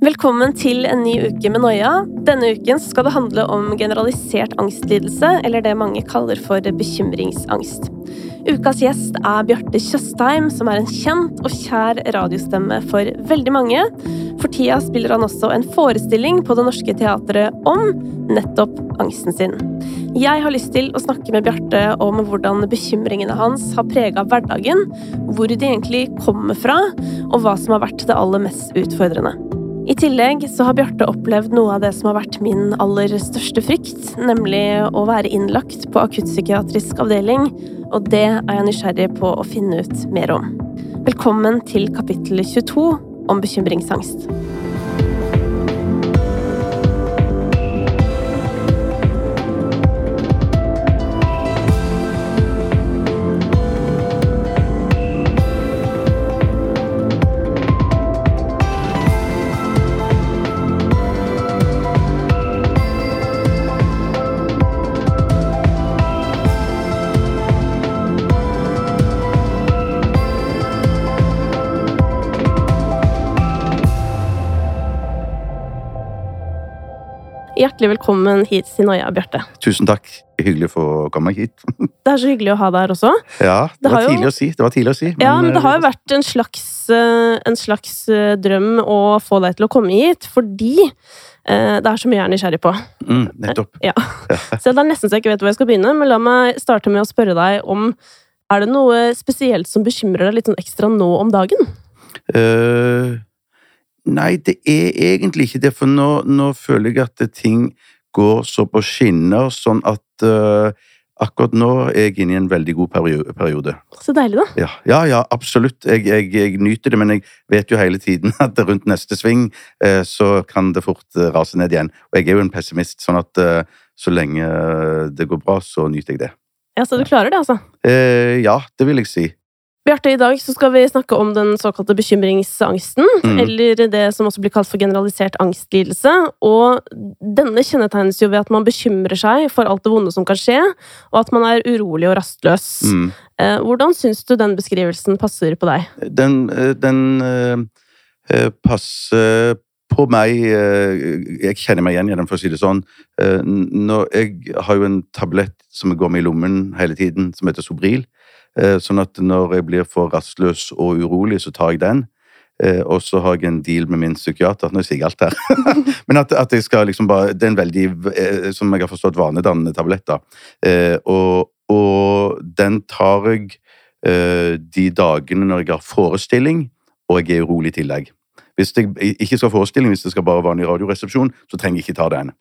Velkommen til en ny uke med Noia. Denne uken skal det handle om generalisert angstlidelse, eller det mange kaller for bekymringsangst. Ukas gjest er Bjarte Tjøstheim, som er en kjent og kjær radiostemme for veldig mange. For tida spiller han også en forestilling på Det Norske Teatret om nettopp angsten sin. Jeg har lyst til å snakke med Bjarte om hvordan bekymringene hans har prega hverdagen, hvor de egentlig kommer fra, og hva som har vært det aller mest utfordrende. I tillegg så har Bjarte opplevd noe av det som har vært min aller største frykt, nemlig å være innlagt på akuttpsykiatrisk avdeling, og det er jeg nysgjerrig på å finne ut mer om. Velkommen til kapittel 22 om bekymringsangst. Hjertelig velkommen hit til Noia, Bjarte. Tusen takk. Hyggelig å komme hit. Det er så hyggelig å ha deg her også. Ja, det, Det var jo- tidlig å si. Det var tidlig å si. Ja, men det har jo eh, vært en slags, eh, en slags eh, drøm å få deg til å komme hit, fordi det er så mye jeg er nysgjerrig på. mm, Nettopp. Ja. Så det er nesten så jeg ikke vet hvor jeg skal begynne, men la meg starte med å spørre deg om Er det noe spesielt som bekymrer deg litt sånn ekstra nå om dagen? Eh, nei, det er egentlig ikke det, for nå, nå føler jeg at ting går så på skinner, sånn at uh, akkurat nå er jeg inne i en veldig god periode. Så deilig, da. Ja, ja, ja absolutt. Jeg, jeg, jeg nyter det, men jeg vet jo hele tiden at rundt neste sving uh, så kan det fort eh, rase ned igjen. Og jeg er jo en pessimist, sånn at så lenge det går bra, så nyter jeg det. Ja, Så du klarer det, altså. Ja, det vil jeg si. Bjarte, i dag så skal vi snakke om den såkalte bekymringsangsten, Mm. eller det som også blir kalt for generalisert angstlidelse. Og denne kjennetegnes jo ved at man bekymrer seg for alt det vonde som kan skje, og at man er urolig og rastløs. Mm. Eh, hvordan syns du den beskrivelsen passer på deg? Den, eh, den eh, passer på meg Jeg kjenner meg igjen i den, for å si det sånn. Når jeg har jo en tablett som går med i lommen hele tiden, som heter Sobril. Eh, Sånn at når jeg blir for rastløs og urolig, så tar jeg den. Eh, Og så har jeg en deal med min psykiater. Nå sier jeg alt her. Men at, at jeg skal liksom bare Det er en veldig, eh, som jeg har forstått, vanedannende tablett. da. Eh, Og, og den tar jeg de dagene når jeg har forestilling, og jeg er urolig i tillegg. Hvis jeg ikke skal ha forestilling, hvis det skal bare vanlig radioresepsjon, så trenger jeg ikke ta den.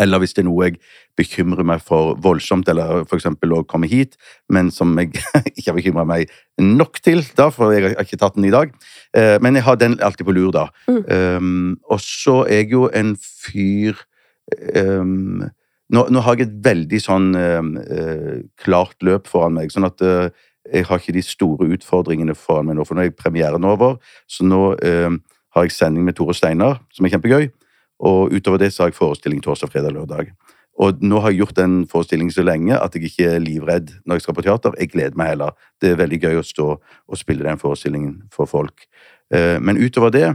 Eller hvis det er noe jeg bekymrer meg for voldsomt, eller eksempel å komme hit, men som jeg ikke har bekymra meg nok til, da, for jeg har ikke tatt den i dag. Eh, Men jeg har den alltid på lur, da. Mm. Um, og så er jeg jo en fyr um, nå, nå har jeg et veldig sånn eh, klart løp foran meg, sånn at uh, jeg har ikke de store utfordringene foran meg nå, for nå er jeg premieren over. Så nå uh, har jeg sending med Tore Steinar, som er kjempegøy. Og utover det så har jeg forestilling torsdag, fredag, lørdag. Og nå har jeg gjort den forestillingen så lenge at jeg ikke er livredd når jeg skal på teater. Jeg gleder meg heller. Det er veldig gøy å stå og spille den forestillingen for folk. Eh, Men utover det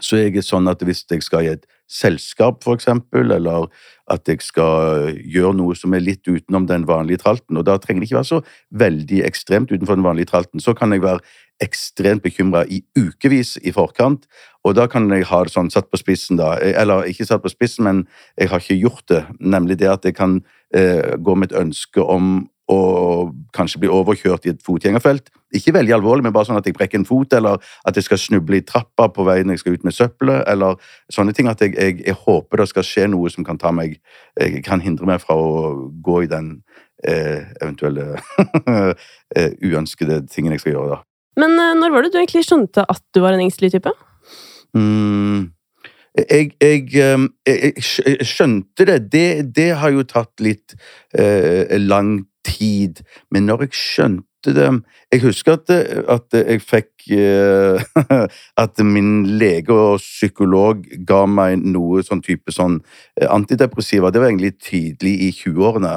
så er jeg sånn at hvis jeg skal i et selskap, for eksempel, eller at jeg skal gjøre noe som er litt utenom den vanlige tralten, og da trenger det ikke være så veldig ekstremt utenfor den vanlige tralten, så kan jeg være ekstremt bekymra i ukevis i forkant, og da kan jeg ha det sånn satt på spissen, da. Eller ikke satt på spissen, men jeg har ikke gjort det. Nemlig det at jeg kan eh, gå med et ønske om å kanskje bli overkjørt i et fotgjengerfelt. Ikke veldig alvorlig, men bare sånn at jeg brekker en fot, eller at jeg skal snuble i trappa på vei når jeg skal ut med søppelet, eller sånne ting. At jeg, jeg, jeg håper det skal skje noe som kan ta meg jeg kan hindre meg fra å gå i den eh, eventuelle eh, uønskede tingen jeg skal gjøre, da. Men eh, når var det du egentlig skjønte at du var en engstelig type? Mm. Jeg, jeg, jeg skjønte det. det. Det har jo tatt litt eh, lang tid. Men når jeg skjønte det Jeg husker at, at jeg fikk eh, At min lege og psykolog ga meg noe sånn type sånn eh, antidepressiva. Det var egentlig tidlig i 20-årene.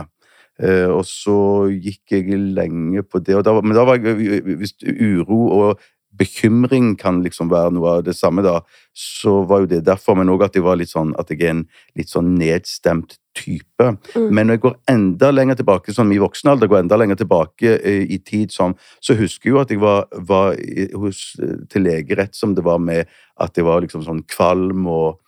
Eh, og så gikk jeg lenge på det, da, men da var jeg visst uro og bekymring kan liksom være noe av det samme, da, så var jo det derfor. Men òg at jeg var litt sånn at jeg er en litt sånn nedstemt type. Mm. Men når jeg går enda lenger tilbake, sånn i voksen alder, går enda lenger tilbake eh, i tid, sånn, så husker jeg jo at jeg var, var hos, til lege rett som det var med at jeg var liksom sånn kvalm og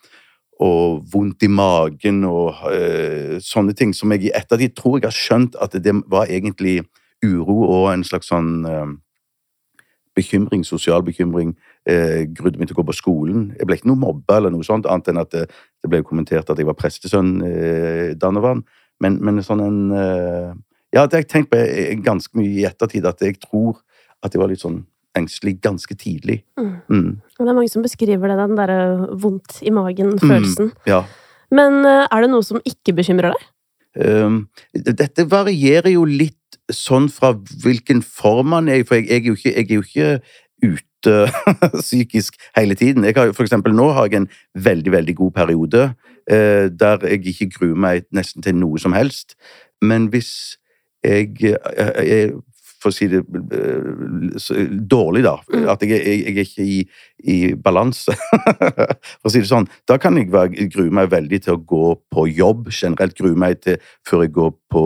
og vondt i magen og eh, sånne ting som jeg i ettertid tror jeg har skjønt at det var egentlig uro og en slags sånn eh, bekymring, sosial bekymring, eh, grudde meg til å gå på skolen. Jeg ble ikke noe mobba eller noe sånt, annet enn at det, det ble kommentert at jeg var prestesønn eh, Dannevann. Men, men sånn en eh, Ja, det har jeg tenkt på eh, ganske mye i ettertid, at jeg tror at jeg var litt sånn engstelig ganske tidlig. Mm. Mm, det er mange som beskriver det, den derre vondt i magen-følelsen. ja. Men eh, er det noe som ikke bekymrer deg? Um, dette varierer jo litt sånn fra hvilken form man er i, for jeg, jeg, er jo ikke, jeg er jo ikke ute psykisk hele tiden. Jeg har, for eksempel nå har jeg en veldig, veldig god periode eh, der jeg ikke gruer meg nesten til noe som helst. Men hvis jeg jeg, er for å si det eh, dårlig, da. Mm. At jeg, jeg, jeg er ikke i, i balanse, for å si det sånn. Da kan jeg grue meg veldig til å gå på jobb. Generelt grue meg til før jeg går på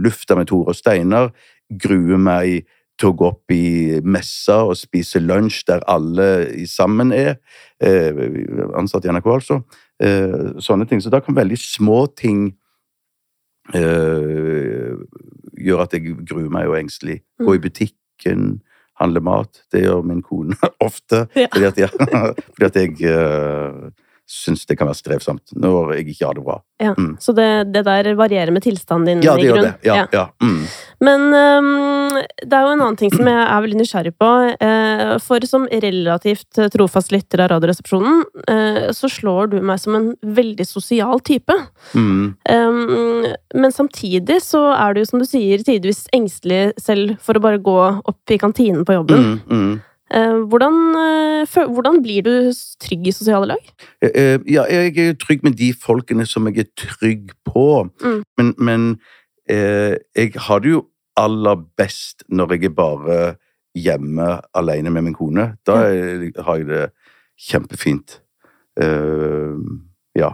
lufta med Tore og Steinar. Grue meg til å gå opp i messa og spise lunsj der alle sammen er. Eh, ansatt i NRK, altså. Eh, sånne ting. Så da kan veldig små ting eh, gjøre at jeg gruer meg og er engstelig. Gå i butikken, handle mat. Det gjør min kone ofte. Fordi at jeg, fordi at jeg uh, syns det kan være strevsomt når jeg ikke har det bra. Ja. Mm. Så det, det der varierer med tilstanden din? Ja, det gjør det. Ja, ja. Mm. Men um, det er jo en annen ting som jeg er veldig nysgjerrig på. Uh, for som relativt trofast lytter av Radioresepsjonen, uh, så slår du meg som en veldig sosial type. Mm. Um, men samtidig så er du jo, som du sier, tidvis engstelig selv for å bare gå opp i kantinen på jobben. Eh, hvordan, eh, hvordan blir du trygg i sosiale lag? Eh, Ja, jeg er trygg med de folkene som jeg er trygg på. Mm. Men, men jeg har det jo aller best når jeg er bare hjemme alene med min kone. Da har jeg det kjempefint. Ja.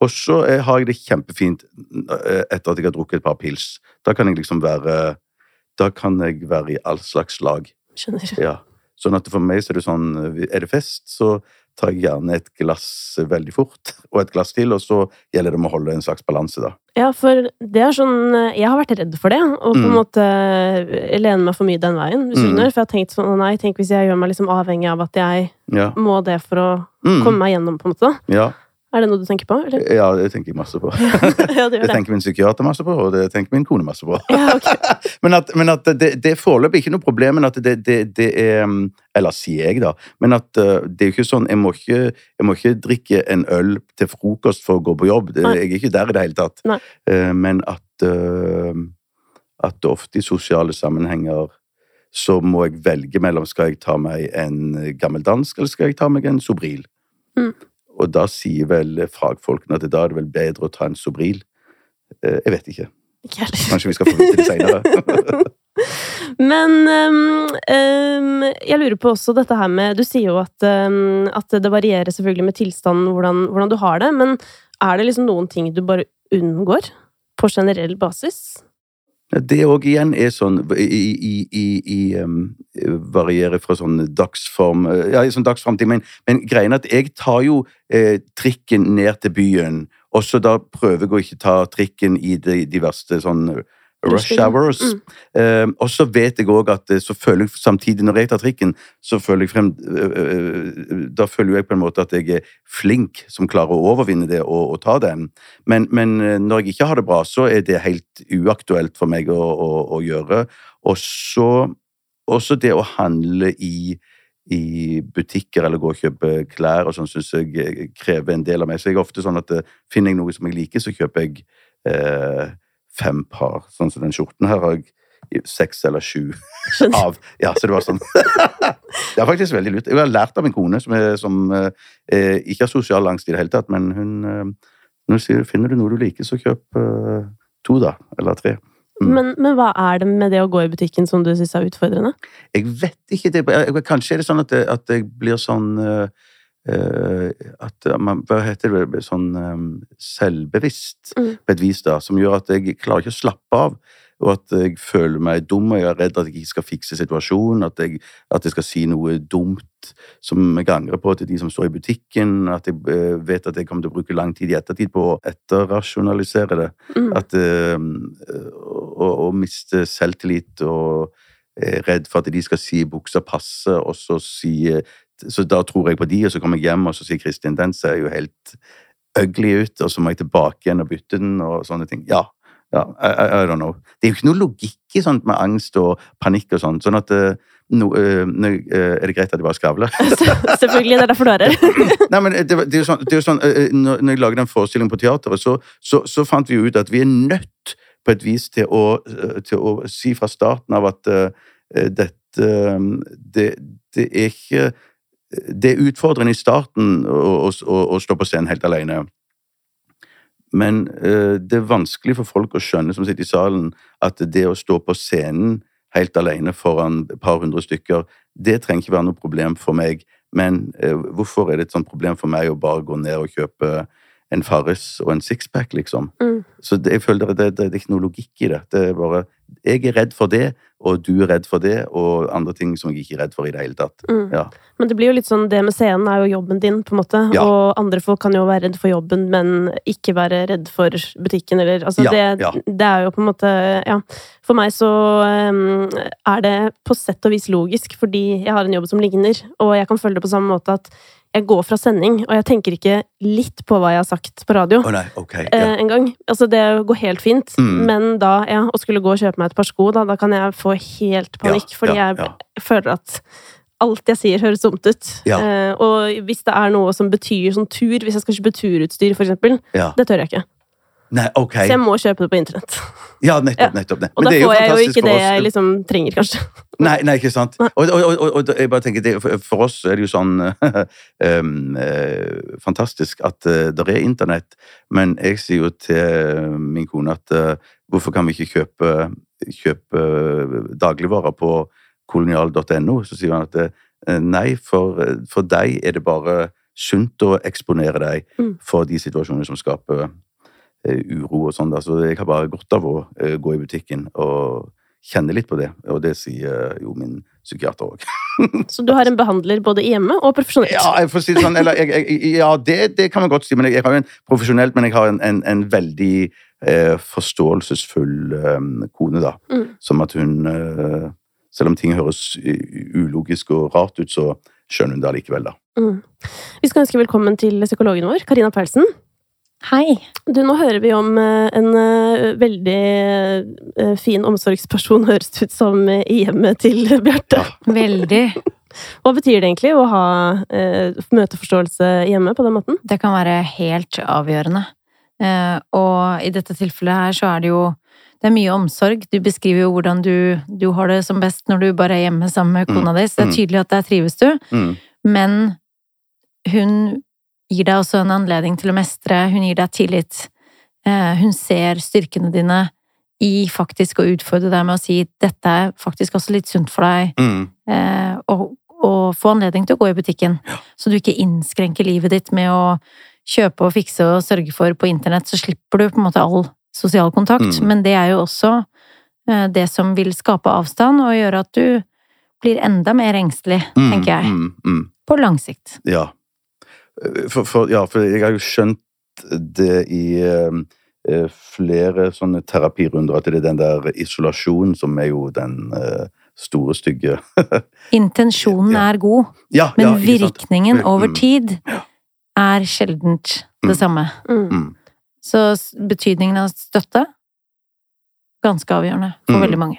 Og så har jeg det kjempefint etter at jeg har drukket et par pils. Da kan jeg liksom være Da kan jeg være i all slags lag. Skjønner. Ja. Sånn at for meg så er det sånn Er det fest, så tar jeg gjerne et glass veldig fort, og et glass til, og så gjelder det om å holde en slags balanse, da. Ja, for det er sånn Jeg har vært redd for det, og på en Mm. måte lene meg for mye den veien. Hvis du Mm. skjønner, For jeg har tenkt sånn Nei, tenk hvis jeg gjør meg liksom avhengig av at jeg Ja. må det for å Mm. komme meg gjennom, på en måte. ja. Er det noe du tenker på? Eller? ja, det tenker jeg masse på. ja, det Det det. tenker min psykiater masse på, og det tenker min kone masse på. Ja, okay. Men at, men at det, det er foreløpig ikke noe problem, men at det, det, det er um, Eller sier jeg, da. Men at uh, det er jo ikke sånn jeg må ikke, jeg må ikke drikke en øl til frokost for å gå på jobb. Nei. jeg er ikke der i det hele tatt. Nei. Eh, men at uh, At ofte i sosiale sammenhenger så må jeg velge mellom skal jeg ta meg en gammel dansk, eller skal jeg ta meg en Sobril. Mm. Og da sier vel fagfolkene at da er det vel bedre å ta en Sobril. Eh, jeg vet ikke. Ikke. Kanskje vi skal få vite det seinere. Men um, um, jeg lurer på også dette her med Du sier jo at, um, at det varierer selvfølgelig med tilstanden hvordan, hvordan du har det, men er det liksom noen ting du bare unngår på generell basis? Det òg igjen er sånn i, i, i, um, Varierer fra sånn dagsform Ja, i sånn dagsformtid, men, men greien er at jeg tar jo eh, trikken ned til byen, og så da prøver jeg å ikke ta trikken i de, de verste sånn rush hours. Mm. Eh, og så vet jeg òg at eh, så føler jeg samtidig, når jeg tar trikken, så føler jeg frem eh, Da føler jeg på en måte at jeg er flink som klarer å overvinne det og, og ta den. Men, men når jeg ikke har det bra, så er det helt uaktuelt for meg å, å, å gjøre. Og så også det å handle i, i butikker eller gå og kjøpe klær og sånn, syns jeg krever en del av meg. Så jeg er ofte sånn at finner jeg noe som jeg liker, så kjøper jeg eh, fem par. Sånn som den skjorten her har jeg seks eller sju av. Ja, så det var sånn. det er faktisk veldig lurt. Jeg har lært av min kone, som, er, som eh, ikke har sosial angst i det hele tatt, men hun, eh, hun sier finner du noe du liker, så kjøp eh, to, da. Eller tre. Mm. Men, men hva er det med det å gå i butikken som du syns er utfordrende? Jeg vet ikke. Det, jeg- kanskje er det sånn at, det, at jeg blir sånn eh, eh, At man, Hva heter det? Sånn eh, selvbevisst, Mm. på et vis, da. Som gjør at jeg klarer ikke å slappe av. Og at jeg føler meg dum, og jeg er redd at jeg ikke skal fikse situasjonen. At jeg, at jeg skal si noe dumt som jeg angrer på til de som står i butikken. At jeg eh, vet at jeg kommer til å bruke lang tid i ettertid på å etterrasjonalisere det. Mm. At eh, å, å miste selvtillit og er redd for at de skal si buksa passe, og så si Så da tror jeg på de, og så kommer jeg hjem, og så sier Kristin den ser jo helt ugly ut, og så må jeg tilbake igjen og bytte den, og sånne ting. Ja. ja I, I, don't know. Det er jo ikke noe logikk i sånt med angst og panikk og sånn. Sånn at eh, no, eh, nå, eh, Er det greit at jeg bare skravler? Selvfølgelig, det er derfor du er her. Nei, men det, det er jo sånn, det er jo sånn når, når jeg lager den forestillingen på teateret, så, så, så fant vi jo ut at vi er nødt på et vis til å, til å si fra starten av at dette det, det er ikke Det er utfordrende i starten å, å, å, stå på scenen helt alene. Men eh, det er vanskelig for folk å skjønne som sitter i salen, at det å stå på scenen helt alene foran et par hundre stykker, det trenger ikke være noe problem for meg. Men eh, hvorfor er det et sånt problem for meg å bare gå ned og kjøpe en Farris og en sixpack, liksom? Mm. Så det, jeg føler det, det, det er ikke noe logikk i det. Det er bare Jeg er redd for det, og du er redd for det, og andre ting som jeg ikke er redd for i det hele tatt. Mm. Ja. Men det blir jo litt sånn, det med scenen er jo jobben din, på en måte. Ja. Og andre folk kan jo være redd for jobben, men ikke være redd for butikken, eller Altså, Ja, det, det er jo på en måte Ja. For meg så um, er det på sett og vis logisk, fordi jeg har en jobb som ligner, og jeg kan føle det på samme måte at jeg går fra sending, og jeg tenker ikke litt på hva jeg har sagt på radio. oh, nei, ok. eh, en gang. Altså, det går helt fint, Mm. men da, ja, å skulle gå og kjøpe meg et par sko, da, da kan jeg få helt panikk, Ja, fordi ja, jeg ja. føler at alt jeg sier, høres dumt ut. Ja. Eh, og hvis det er noe som betyr sånn tur, hvis jeg skal kjøpe turutstyr, for eksempel, ja. det tør jeg ikke. Nei, ok. Så jeg må kjøpe det på internett. Ja, nettopp. Ja. nettopp. Og da det får jeg jo ikke det jeg liksom trenger, kanskje. Nei, nei, ikke sant. Nei. Og, og, og, og jeg bare tenker, det, for, oss er det jo sånn um, uh, fantastisk at uh, det er internett, men jeg sier jo til min kone at uh, hvorfor kan vi ikke kjøpe, kjøpe dagligvarer på kolonial.no? Så sier han at nei, for, for deg er det bare sunt å eksponere deg Mm. for de situasjoner som skaper uro og sånn. Så jeg har bare godt av å eh, gå i butikken og kjenne litt på det, og det sier jo min psykiater òg. Så du har en behandler både hjemme og profesjonelt. Ja, jeg får si det sånn, eller jeg, jeg, ja det, det kan man godt si, men jeg, jeg har jo en profesjonelt, men jeg har en, en, en veldig eh, forståelsesfull eh, kone, da. Mm. Som at hun eh, Selv om ting høres ulogisk og rart ut, så skjønner hun det allikevel, da. Mm. Vi skal ønske velkommen til psykologen vår, Karina Paulsen. Hei. Du, nå hører vi om eh, en eh, veldig eh, fin omsorgsperson, høres det ut som, i hjemmet til Bjarte. Veldig. Hva betyr det egentlig å ha møteforståelse hjemme på den måten? Det kan være helt avgjørende. Eh, og i dette tilfellet her så er det jo det er mye omsorg. Du beskriver jo hvordan du, du har det som best når du bare er hjemme sammen med kona di. Så det mm. er tydelig at der trives du. Mm. Men hun gir deg også en anledning til å mestre. Hun gir deg tillit. Eh, hun ser styrkene dine i faktisk å utfordre deg med å si 'dette er faktisk også litt sunt for deg'. Mm. eh, og, og få anledning til å gå i butikken. Så du ikke innskrenker livet ditt med å kjøpe og fikse og sørge for på internett, så slipper du på en måte all sosial kontakt. Mm. Men det er jo også eh, det som vil skape avstand og gjøre at du blir enda mer engstelig, Mm. tenker jeg. Mm. Mm. På lang sikt. Ja. For, for, ja, for jeg har jo skjønt det i eh, eh, flere sånne terapirunder, at det er den der isolasjonen som er jo den eh, store, stygge Intensjonen Ja. er god, Ja, men ja, men virkningen Mm. over tid er sjeldent det Mm. samme. Mm. Mm. Så betydningen av støtte ganske avgjørende for Mm. veldig mange.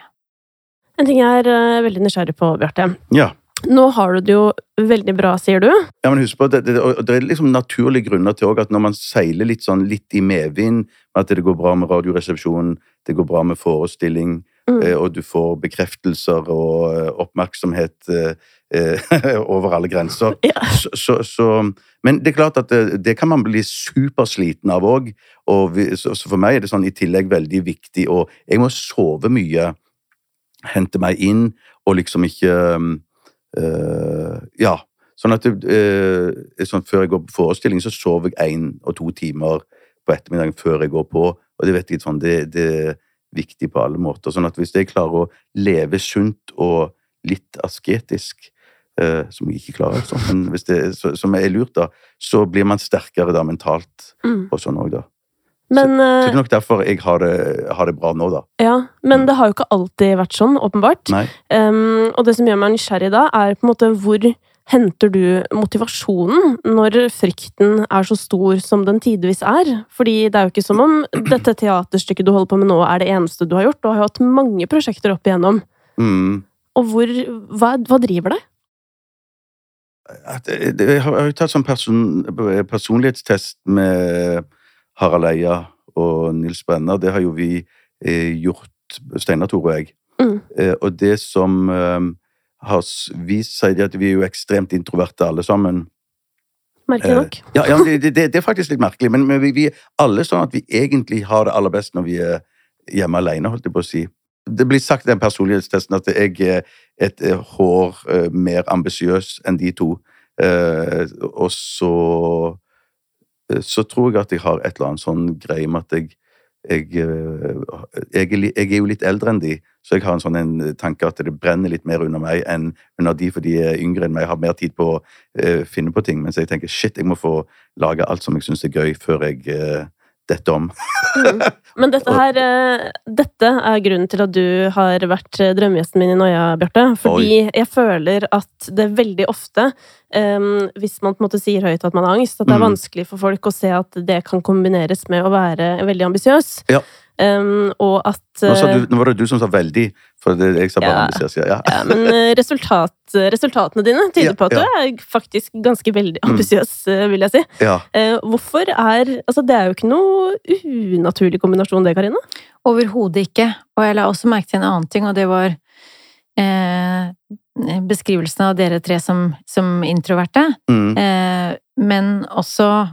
En ting jeg er eh, veldig nysgjerrig på, Bjarte. Ja. Nå har du det jo veldig bra, sier du. Ja, men husk på at det, det, det er liksom naturlige grunner til at når man seiler litt sånn litt i medvind, at det går bra med radioresepsjonen, det går bra med forestilling, Mm. eh, og du får bekreftelser og eh, oppmerksomhet eh, over alle grenser. Ja. Så, så, så, men det er klart at det, det kan man bli supersliten av òg. Så, så for meg er det sånn i tillegg veldig viktig, og jeg må sove mye, hente meg inn, og liksom ikke øh, Ja. Sånn at øh, sånn, Før jeg går på forestilling, så sover jeg én og to timer på ettermiddagen før jeg går på. Og det vet jeg sånn, det, det er viktig på alle måter. Sånn at hvis jeg klarer å leve sunt og litt asketisk, uh, som jeg ikke klarer, sånn, men hvis det, så, som er lurt, da, så blir man sterkere da mentalt Mm. og sånn òg, da. Men, Så det eh, er nok derfor jeg har det, har det bra nå, da. ja, men Mm. det har jo ikke alltid vært sånn, åpenbart. Um, og det som gjør meg nysgjerrig da, er på en måte hvor henter du motivasjonen når frykten er så stor som den tidvis er? Fordi det er jo ikke som om dette teaterstykket du holder på med nå, er det eneste du har gjort. Du har jo hatt mange prosjekter opp igjennom. Mm. Og hvor, hva, hva driver deg? Det- det- jeg har jeg har jo tatt sånn person, personlighetstest med Harald Eia og Nils Brenner. Det har jo vi eh, gjort, Steinar Tore og jeg. Mm. Eh, og det som eh, har vist seg, er at vi er jo ekstremt introverte alle sammen. Merkelig nok. Ja, ja det, det, det er faktisk litt merkelig, men, men vi, vi er alle sånn at vi egentlig har det aller best når vi er hjemme alene, holdt jeg på å si. Det blir sagt i den personlighetstesten at jeg er et hår mer ambisiøs enn de to. Eh, og så Så tror jeg at jeg har et eller annet sånn greie med at jeg jeg, eh, jeg, jeg er jo litt eldre enn de, så jeg har en sånn tanke at det brenner litt mer under meg enn under de, for de er yngre enn meg. Jeg har mer tid på å eh, finne på ting. Mens jeg tenker shit, jeg må få lage alt som jeg syns er gøy, før jeg detter om. Mm. Men dette her eh, Dette er grunnen til at du har vært eh, drømmegjesten min i Noia, Bjarte. Fordi jeg føler at det veldig ofte, um, hvis man på en måte sier høyt at man har angst, at det er Mm. vanskelig for folk å se at det kan kombineres med å være veldig ambisiøs. Ja. Em, og at Nå, sa eh, du, nå var det du som sa 'veldig', for det, jeg sa bare Ja. ambisiøs. Ja. ja, men eh, resultat, resultatene dine tyder Ja, på at ja. du er faktisk ganske veldig Mm. ambisiøs, mm. vil jeg si. ja. Eh, hvorfor er Altså, det er jo ikke noe unaturlig kombinasjon, det, Karina. Overhodet ikke. Og jeg la også merke til en annen ting, og det var eh, beskrivelsen av dere tre som, som introverte. Mm. Eh, men også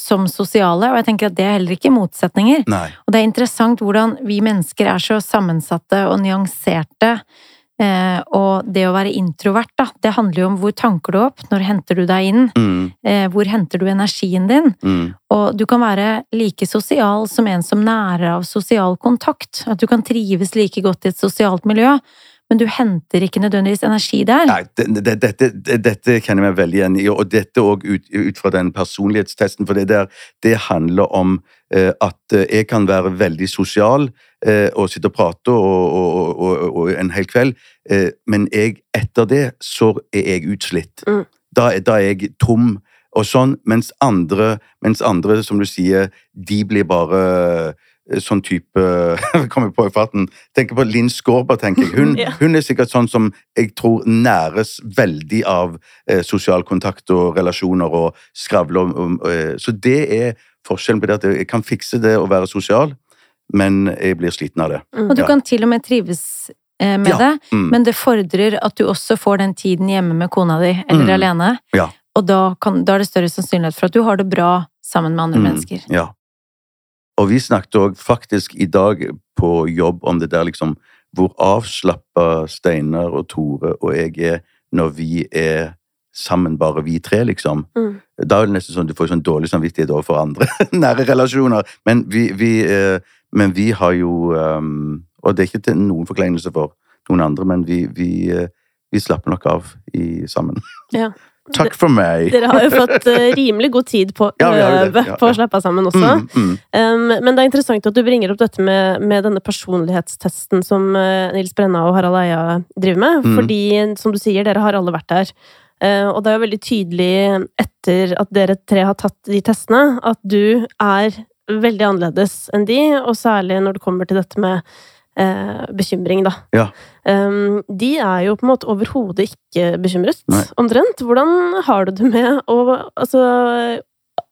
som sosiale, og jeg tenker at det er heller ikke motsetninger. Nei. Og det er interessant hvordan vi mennesker er så sammensatte og nyanserte. Eh, og det å være introvert, da, det handler jo om hvor tanker du opp, når henter du deg inn, Mm. eh, hvor henter du energien din? Mm. Og du kan være like sosial som en som nærer av sosial kontakt. At du kan trives like godt i et sosialt miljø, men du henter ikke nødvendigvis energi der. Nei, det, det, dette, dette kjenner jeg meg veldig igjen i, og dette òg ut, ut fra den personlighetstesten. For det der, det handler om eh, at eh, jeg kan være veldig sosial eh, og sitte og prate og, og, og, og, og en hel kveld, eh, men jeg, etter det så er jeg utslitt. Mm. Da, da er jeg tom. Og sånn, mens andre, mens andre, som du sier, de blir bare sånn type Kommer på i farten. Tenker på Linn Skåber, tenker jeg. Hun, Ja. hun er sikkert sånn som jeg tror næres veldig av eh, sosial kontakt og relasjoner og skravle om, eh, Så det er forskjellen på det at jeg kan fikse det å være sosial, men jeg blir sliten av det. Og du Ja. kan til og med trives eh, med Ja. det, Mm. men det fordrer at du også får den tiden hjemme med kona di, eller Mm. alene. Ja. Og da, kan, da er det større sannsynlighet for at du har det bra sammen med andre Mm, mennesker. Ja. Og vi snakket òg faktisk i dag på jobb om det der liksom hvor avslappa Steinar og Tore og jeg er når vi er sammen, bare vi tre, liksom. Mm. Da er det nesten sånn du får sånn dårlig samvittighet overfor andre nære relasjoner. Men vi, vi, eh, men vi har jo um, Og det er ikke til noen forkleinelse for noen andre, men vi, vi, eh, vi slapper nok av i, sammen. Ja. Takk for meg! Dere har jo fått eh, rimelig god tid på å Ja, øve Ja, på å slappe av sammen også. Mm, mm. Um, men det er interessant at du bringer opp dette med, med denne personlighetstesten som uh, Nils Brenna og Harald Eia driver med. Mm. Fordi, som du sier, dere har alle vært der. Uh, og det er jo veldig tydelig etter at dere tre har tatt de testene, at du er veldig annerledes enn de, og særlig når det kommer til dette med eh, bekymring, da. Ja. Um, de er jo på en måte overhodet ikke bekymret, Nei. omtrent. Hvordan har du det med å, altså,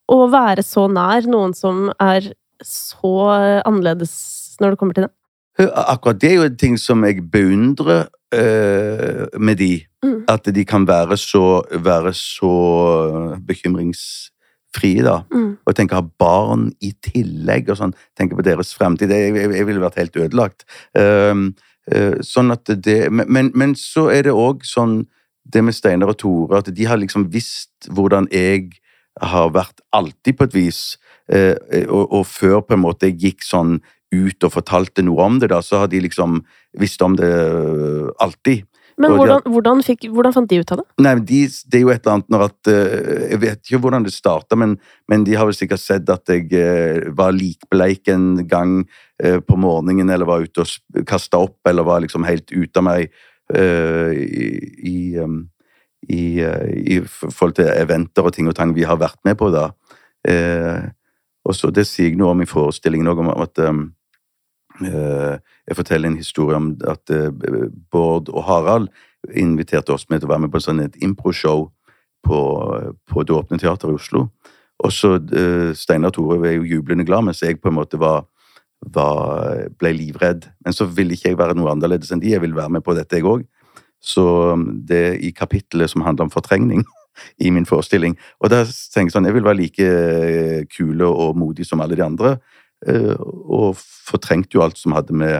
å være så nær noen som er så annerledes når det kommer til det? Akkurat det er jo en ting som jeg beundrer eh, med de. Mm. At de kan være så, være så bekymringsfrie, da. Mm. Og tenke å ha barn i tillegg, og sånn. Tenke på deres fremtid. Jeg, jeg, jeg ville vært helt ødelagt. Um, uh, sånn at det Men, men, men så er det òg sånn det med Steinar og Tore, at de har liksom visst hvordan jeg har vært alltid på et vis. Uh, og, og før på en måte jeg gikk sånn ut og fortalte noe om det, da, så har de liksom visst om det eh, alltid. Men hvordan, hvordan, fikk, hvordan fant de ut av det? Nei, men de, det er jo et eller annet når at eh, Jeg vet ikke hvordan det starta, men, men de har vel sikkert sett at jeg eh, var likbleik en gang eh, på morgenen, eller var ute og kasta opp, eller var liksom helt ute av meg i, i, um, i, i forhold til eventer og ting og tang vi har vært med på da. Og så Det sier jeg noe om i forestillingen òg, om at um, jeg forteller en historie om at eh, Bård og Harald inviterte oss med til å være med på sånn et improshow på, på Det Åpne Teatret i Oslo. Og så eh, Steinar Tore var jo jublende glad, mens jeg på en måte var, var, ble livredd. Men så ville ikke jeg være noe annerledes enn de. Jeg ville være med på dette, jeg òg. Så det det i kapittelet som handler om fortrengning i min forestilling Og der tenker jeg sånn, jeg vil være like eh, kule og modig som alle de andre. Eh, Og fortrengte jo alt som hadde med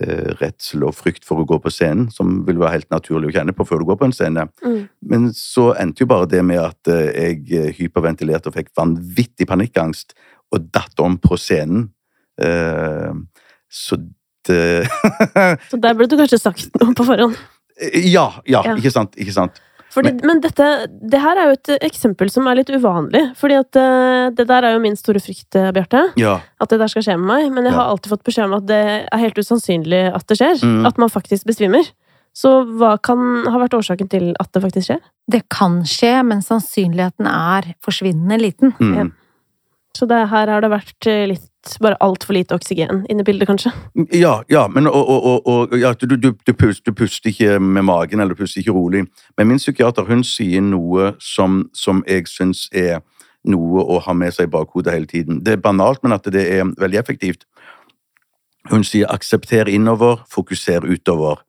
eh, redsel og frykt for å gå på scenen, som vil være helt naturlig å kjenne på før du går på en scene. Mm. Men så endte jo bare det med at eh, jeg hyperventilerte og fikk vanvittig panikkangst og datt om på scenen. Så det Så der burde du kanskje sagt noe på forhånd. Ja, ja, Ja. ikke sant? Ikke sant? Fordi, men dette, det her er jo et eksempel som er litt uvanlig. Fordi at eh, det der er jo min store frykt, eh, Bjarte. Ja. At det der skal skje med meg. Men jeg har alltid fått beskjed om at det er helt usannsynlig at det skjer. Mm. At man faktisk besvimer. Så hva kan ha vært årsaken til at det faktisk skjer? Det kan skje, men sannsynligheten er forsvinnende liten. Mm. Ja. Så det, her har det vært eh, litt Bare altfor lite oksygen inne i bildet, kanskje. Ja, ja, men og, og, og, ja, du, du, du, puster, du puster ikke med magen, eller du puster ikke rolig. Men min psykiater hun sier noe som, som jeg syns er noe å ha med seg i bakhodet hele tiden. Det er banalt, men at det er veldig effektivt. Hun sier 'aksepter innover, fokuser utover'.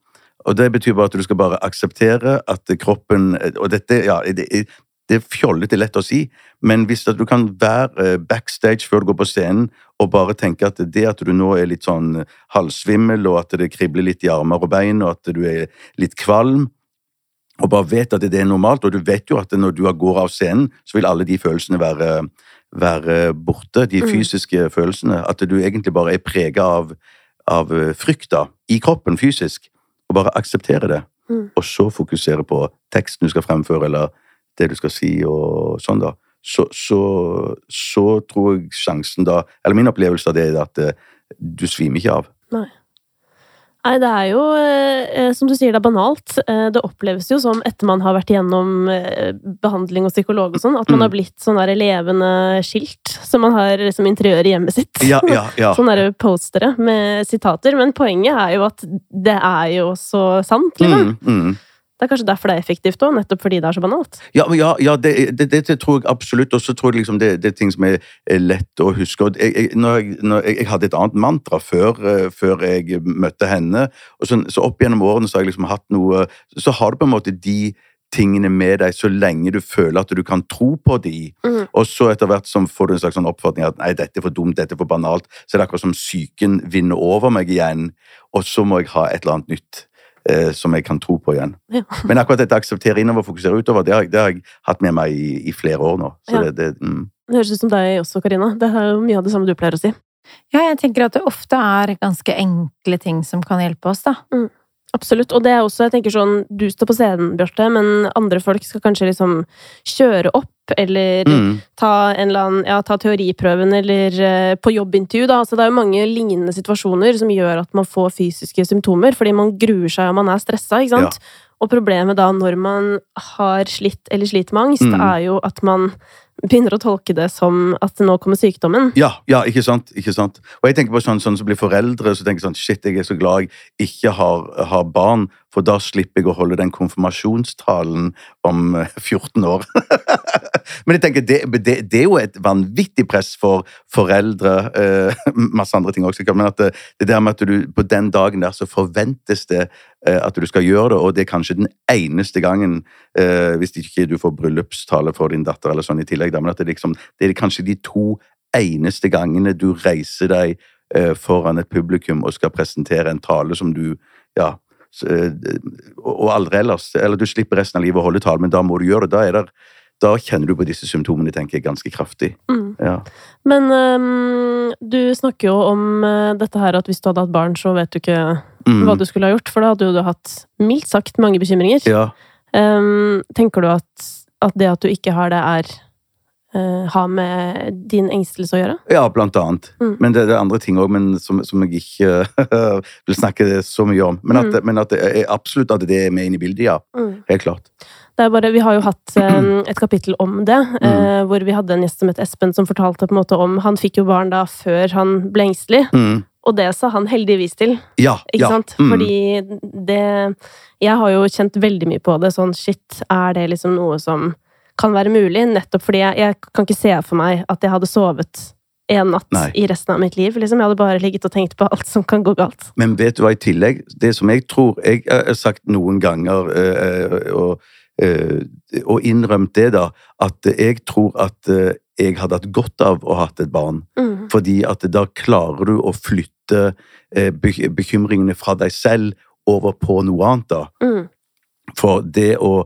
Og Det betyr bare at du skal bare akseptere at kroppen Og dette, ja, det, det er fjollete lett å si, men hvis at du kan være eh, backstage før du går på scenen og bare tenke at det at du nå er litt sånn halvsvimmel, og at det kribler litt i armer og bein, og at du er litt kvalm, og bare vet at det er normalt, og du vet jo at når du går av scenen, så vil alle de følelsene være, være borte, de Mm. fysiske følelsene, at du egentlig bare er prega av, av frykta i kroppen fysisk, og bare akseptere det, Mm. og så fokusere på teksten du skal fremføre, eller det du skal si, og sånn da, så, så, så tror jeg sjansen da, eller min opplevelse av det er at eh, du svimer ikke av. Nei, det er jo, eh, som du sier, det er banalt. Eh, det oppleves jo som, etter man har vært igjennom eh, behandling og psykolog og sånn, at man Mm. har blitt sånn der levende skilt som man har som interiør i hjemmet sitt. Ja, ja, ja. Sånne der postere med sitater. Men poenget er jo at det er jo så sant, liksom. Mm, mm. Det er kanskje derfor det er effektivt òg, nettopp fordi det er så banalt. Ja, ja, ja det, det, det, tror jeg absolutt. Og så tror jeg liksom det, det er ting som er, lett å huske. Og jeg, jeg, når jeg, når jeg, jeg hadde et annet mantra før, eh, før jeg møtte henne. og så, så opp gjennom årene så har jeg liksom hatt noe Så har du på en måte de tingene med deg så lenge du føler at du kan tro på de. Mm. Og så etter hvert som får du en slags sånn oppfatning at nei, dette er for dumt, dette er for banalt, så det er det akkurat som psyken vinner over meg igjen, og så må jeg ha et eller annet nytt. Eh, som jeg kan tro på igjen. Ja. Men akkurat dette akseptere innover, fokusere utover, det har, jeg- det har jeg hatt med meg i, i flere år nå. Så Ja. det, det, mm. Det høres ut som deg også, Karina. Det er mye av det samme du pleier å si. Ja, jeg tenker at det ofte er ganske enkle ting som kan hjelpe oss, da. Absolutt. Og det er også, jeg tenker sånn, du står på scenen, Bjarte, men andre folk skal kanskje liksom kjøre opp, eller Mm. ta annen, ja, ta teoriprøven, eller eh, på jobbintervju, da. Altså, det er jo mange lignende situasjoner som gjør at man får fysiske symptomer, fordi man gruer seg og man er stressa, ikke sant? Og problemet da, når man har slitt eller sliter med angst, Mm. er jo at man begynner å tolke det som at nå kommer sykdommen. Ja, ja, ikke sant? ikke sant? Og jeg tenker på sånn, sånn som blir foreldre, så tenker jeg sånn, shit, jeg er så glad jeg ikke har, har barn, for da slipper jeg å holde den konfirmasjonstalen om eh, 14 år. Men jeg tenker, det, det, det er jo et vanvittig press for foreldre, eh, masse andre ting også, men at det, det der med at du på den dagen der så forventes det eh, at du skal gjøre det, og det er kanskje den eneste gangen, eh, hvis ikke du får bryllupstale for din datter eller sånn i tillegg, da, men at det, liksom, det er kanskje de to eneste gangene du reiser deg eh, foran et publikum og skal presentere en tale som du, ja, så, eh, og aldri ellers. Eller du slipper resten av livet å holde tale, men da må du gjøre det. Da, er det, da kjenner du på disse symptomene, tenker jeg, ganske kraftig. Mm. Ja. Men um, du snakker jo om øh, dette her at hvis du hadde hatt barn, så vet du ikke Mm. hva du skulle ha gjort, for da hadde du hatt mildt sagt mange bekymringer. ja. Um, tenker du at, at det at du ikke har det, er øh, har med din engstelse å gjøre? Ja, blant annet. Mm. Men det, det er andre ting òg, som, som jeg ikke vil snakke så mye om. Men at, Mm. men at det er absolutt at det er med inn i bildet, ja. Helt klart. Det er bare, vi har jo hatt øhm, et kapittel om det, øh, hvor vi hadde en gjest som het Espen, som fortalte på en måte om Han fikk jo barn da før han ble engstelig, Mm. og det sa han heldigvis til. Ja. Ikke ja. sant? Mm. Fordi det Jeg har jo kjent veldig mye på det. Sånn shit, er det liksom noe som kan være mulig? Nettopp fordi jeg, jeg kan ikke se for meg at jeg hadde sovet en natt Nei. i resten av mitt liv. Liksom. Jeg hadde bare ligget og tenkt på alt som kan gå galt. Men vet du hva i tillegg? Det som jeg tror Jeg har sagt noen ganger, eh, og, eh, og innrømt det, da, at jeg tror at eh, jeg hadde hatt godt av å ha hatt et barn. Mm. Fordi at da klarer du å flytte eh, bekymringene fra deg selv over på noe annet, da. Mm. For det å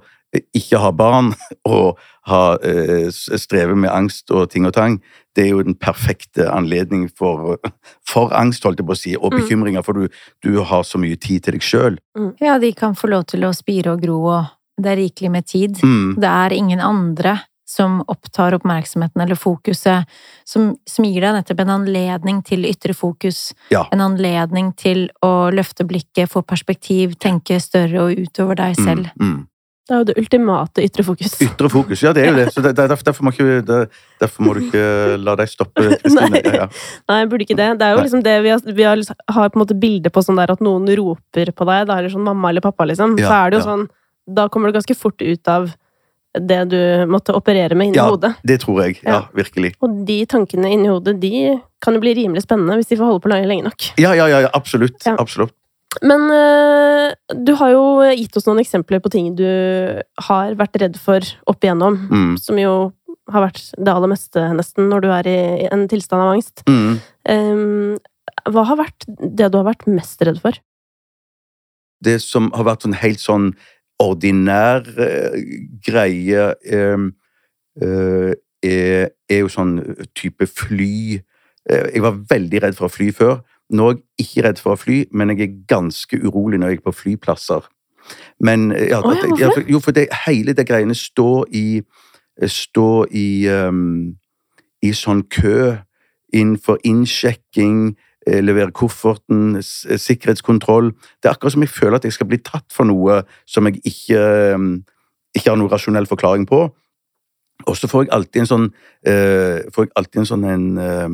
ikke ha barn og ha, eh, streve med angst og ting og tang, det er jo den perfekte anledning for, for angst, holdt jeg på å si, og Mm. bekymringer, for du, du har så mye tid til deg sjøl. Ja, de kan få lov til å spire og gro, og det er rikelig med tid. Mm. Det er ingen andre som opptar oppmerksomheten eller fokuset, som, som gir deg nettopp en anledning til ytre fokus. Ja. En anledning til å løfte blikket, få perspektiv, tenke større og utover deg selv. Mm. Mm. Det er jo det ultimate ytre fokus. Ytre fokus, ja, det er jo det. Så det, det, derfor, må ikke, det, derfor må du ikke la deg stoppe. Nei. Ja, ja. Nei, jeg burde ikke det. Det er jo Nei. liksom det vi har, vi har, liksom- har på en måte bilde på sånn der at noen roper på deg, da er det sånn mamma eller pappa, liksom. Ja, Så er det jo ja. sånn Da kommer du ganske fort ut av det du måtte operere med inni Ja. hodet. Det tror jeg. Ja, Ja. virkelig. Og de tankene inni hodet, de kan jo bli rimelig spennende hvis de får holde på lenge, lenge nok. Ja, ja, ja, ja absolutt. Ja. absolutt. Men øh, du har jo gitt oss noen eksempler på ting du har vært redd for opp igjennom, Mm. som jo har vært det aller meste, nesten, når du er i en tilstand av angst. Mm. Hva har vært det du har vært mest redd for? det som har vært sånn helt sånn ordinær eh, greie eh, eh, er, er jo sånn type fly Eh, Jeg var veldig redd for å fly før. Nå er jeg ikke redd for å fly, men jeg er ganske urolig når jeg er på flyplasser. Men eh, ja, oh, ja, at- for, Jo, for det, hele det greiene står i Står i um, I sånn kø innenfor innsjekking, eh, levere kofferten, sikkerhetskontroll. Det er akkurat som jeg føler at jeg skal bli tatt for noe som jeg ikke, um, ikke har noen rasjonell forklaring på. Og så får jeg alltid en sånn, uh, får jeg alltid en sånn en, eh,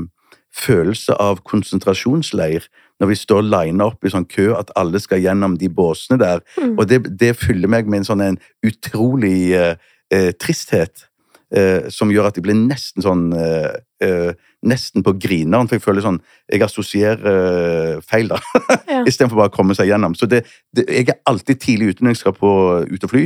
følelse av konsentrasjonsleir når vi står lina opp i sånn kø, at alle skal gjennom de båsene der. Mm. Og det, det fyller meg med en sånn en utrolig eh, eh, tristhet. Eh, som gjør at jeg blir nesten sånn eh, eh, Nesten på grineren, for jeg føler sånn Jeg assosierer eh, feil, da. Ja. Istedenfor bare å komme seg gjennom. Så det, det, jeg er alltid tidlig ute når jeg skal på, ut og fly.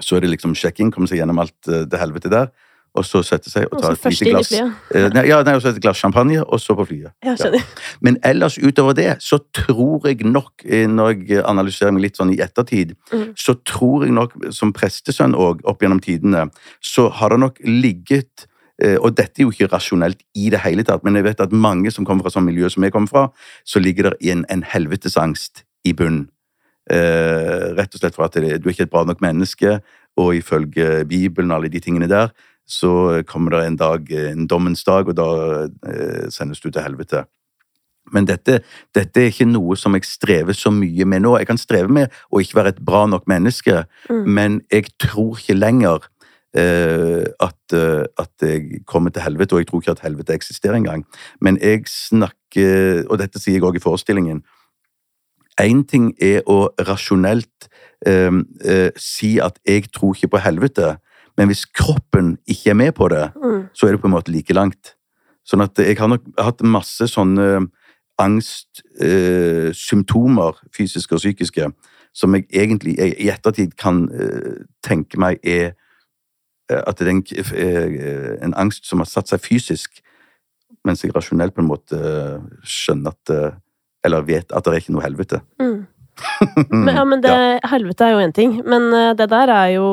Så er det liksom sjekking, komme seg gjennom alt det helvete der. Og så sette seg og ta et lite glass. Eh, nei, ja, nei, og så et glass champagne, og så på flyet. Ja, skjønner. Men ellers utover det, så tror jeg nok, eh, når jeg analyserer meg litt sånn i ettertid, mm. så tror jeg nok, som prestesønn òg, opp gjennom tidene, så har det nok ligget eh, og dette er jo ikke rasjonelt i det hele tatt, men jeg vet at mange som kommer fra sånn miljø som jeg kommer fra, så ligger det en, en helvetesangst i bunnen. Eh, rett og slett for at det, du er ikke et bra nok menneske, og ifølge Bibelen og alle de tingene der, så kommer det en dag, en dommens dag, og da eh, sendes du til helvete. Men dette, dette er ikke noe som jeg strever så mye med nå. Jeg kan streve med å ikke være et bra nok menneske, Mm. men jeg tror ikke lenger eh, at, eh, at jeg kommer til helvete, og jeg tror ikke at helvete eksisterer engang. Men jeg snakker, og dette sier jeg òg i forestillingen Én ting er å rasjonelt eh, eh, si at jeg tror ikke på helvete, Men hvis kroppen ikke er med på det, Mm. så er det på en måte like langt. Sånn at jeg har nok hatt masse sånne angstsymptomer, fysiske og psykiske, som jeg egentlig i i ettertid kan eh, tenke meg er eh, at det er en, eh, en angst som har satt seg fysisk, mens jeg rasjonelt på en måte eh, skjønner at eh, Eller vet at det er ikke noe helvete. Mm. Men, ja, men det, helvete er jo én ting, men eh, det der er jo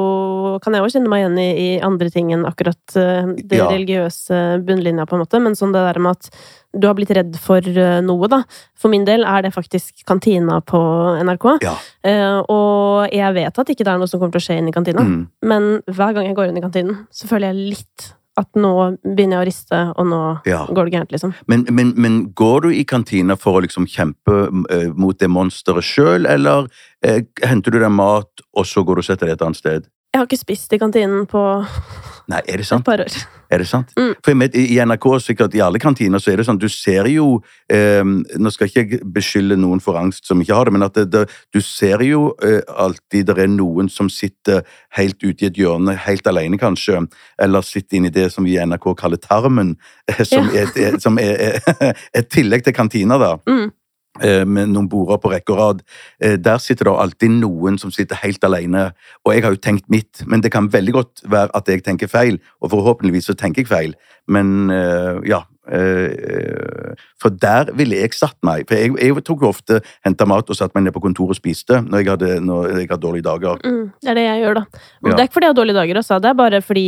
Kan jeg jo kjenne meg igjen i, i andre ting enn akkurat eh, det Ja. religiøse bunnlinja, på en måte. Men sånn det der med at du har blitt redd for eh, noe, da. For min del er det faktisk kantina på NRK. Ja. Eh, og jeg vet at ikke det er noe som kommer til å skje inn i kantina, Mm. men hver gang jeg går inn i kantinen, så føler jeg litt at nå begynner jeg å riste, og nå ja. går det gærent, liksom. Men, men, men går du i kantina for å liksom kjempe eh, mot det monsteret sjøl, eller eh, henter du deg mat, og så går du og setter deg et annet sted? Jeg har ikke spist i kantinen på Nei, er det et par år. Er det sant? Mm. For vet, I NRK, sikkert i alle kantiner, så er det sånn du ser jo eh, Nå skal ikke jeg beskylde noen for angst som ikke har det, men at det, det, du ser jo eh, alltid det er noen som sitter helt ute i et hjørne, helt alene kanskje, eller sitter inni det som vi i NRK kaller tarmen, eh, som, Ja. er, er, som er et tillegg til kantina, da. Mm. Eh, Med noen border på rekke og rad. Eh, Der sitter det alltid noen som sitter helt alene. Og jeg har jo tenkt mitt, men det kan veldig godt være at jeg tenker feil. Og forhåpentligvis så tenker jeg feil. Men eh, ja. Eh, For der ville jeg satt meg. For jeg, jeg tok jo ofte henta mat og satte meg ned på kontoret og spiste når jeg hadde, når jeg hadde dårlige dager. Mm, det er det jeg gjør, da. Ja. Det er ikke fordi jeg har dårlige dager, altså. Det er bare fordi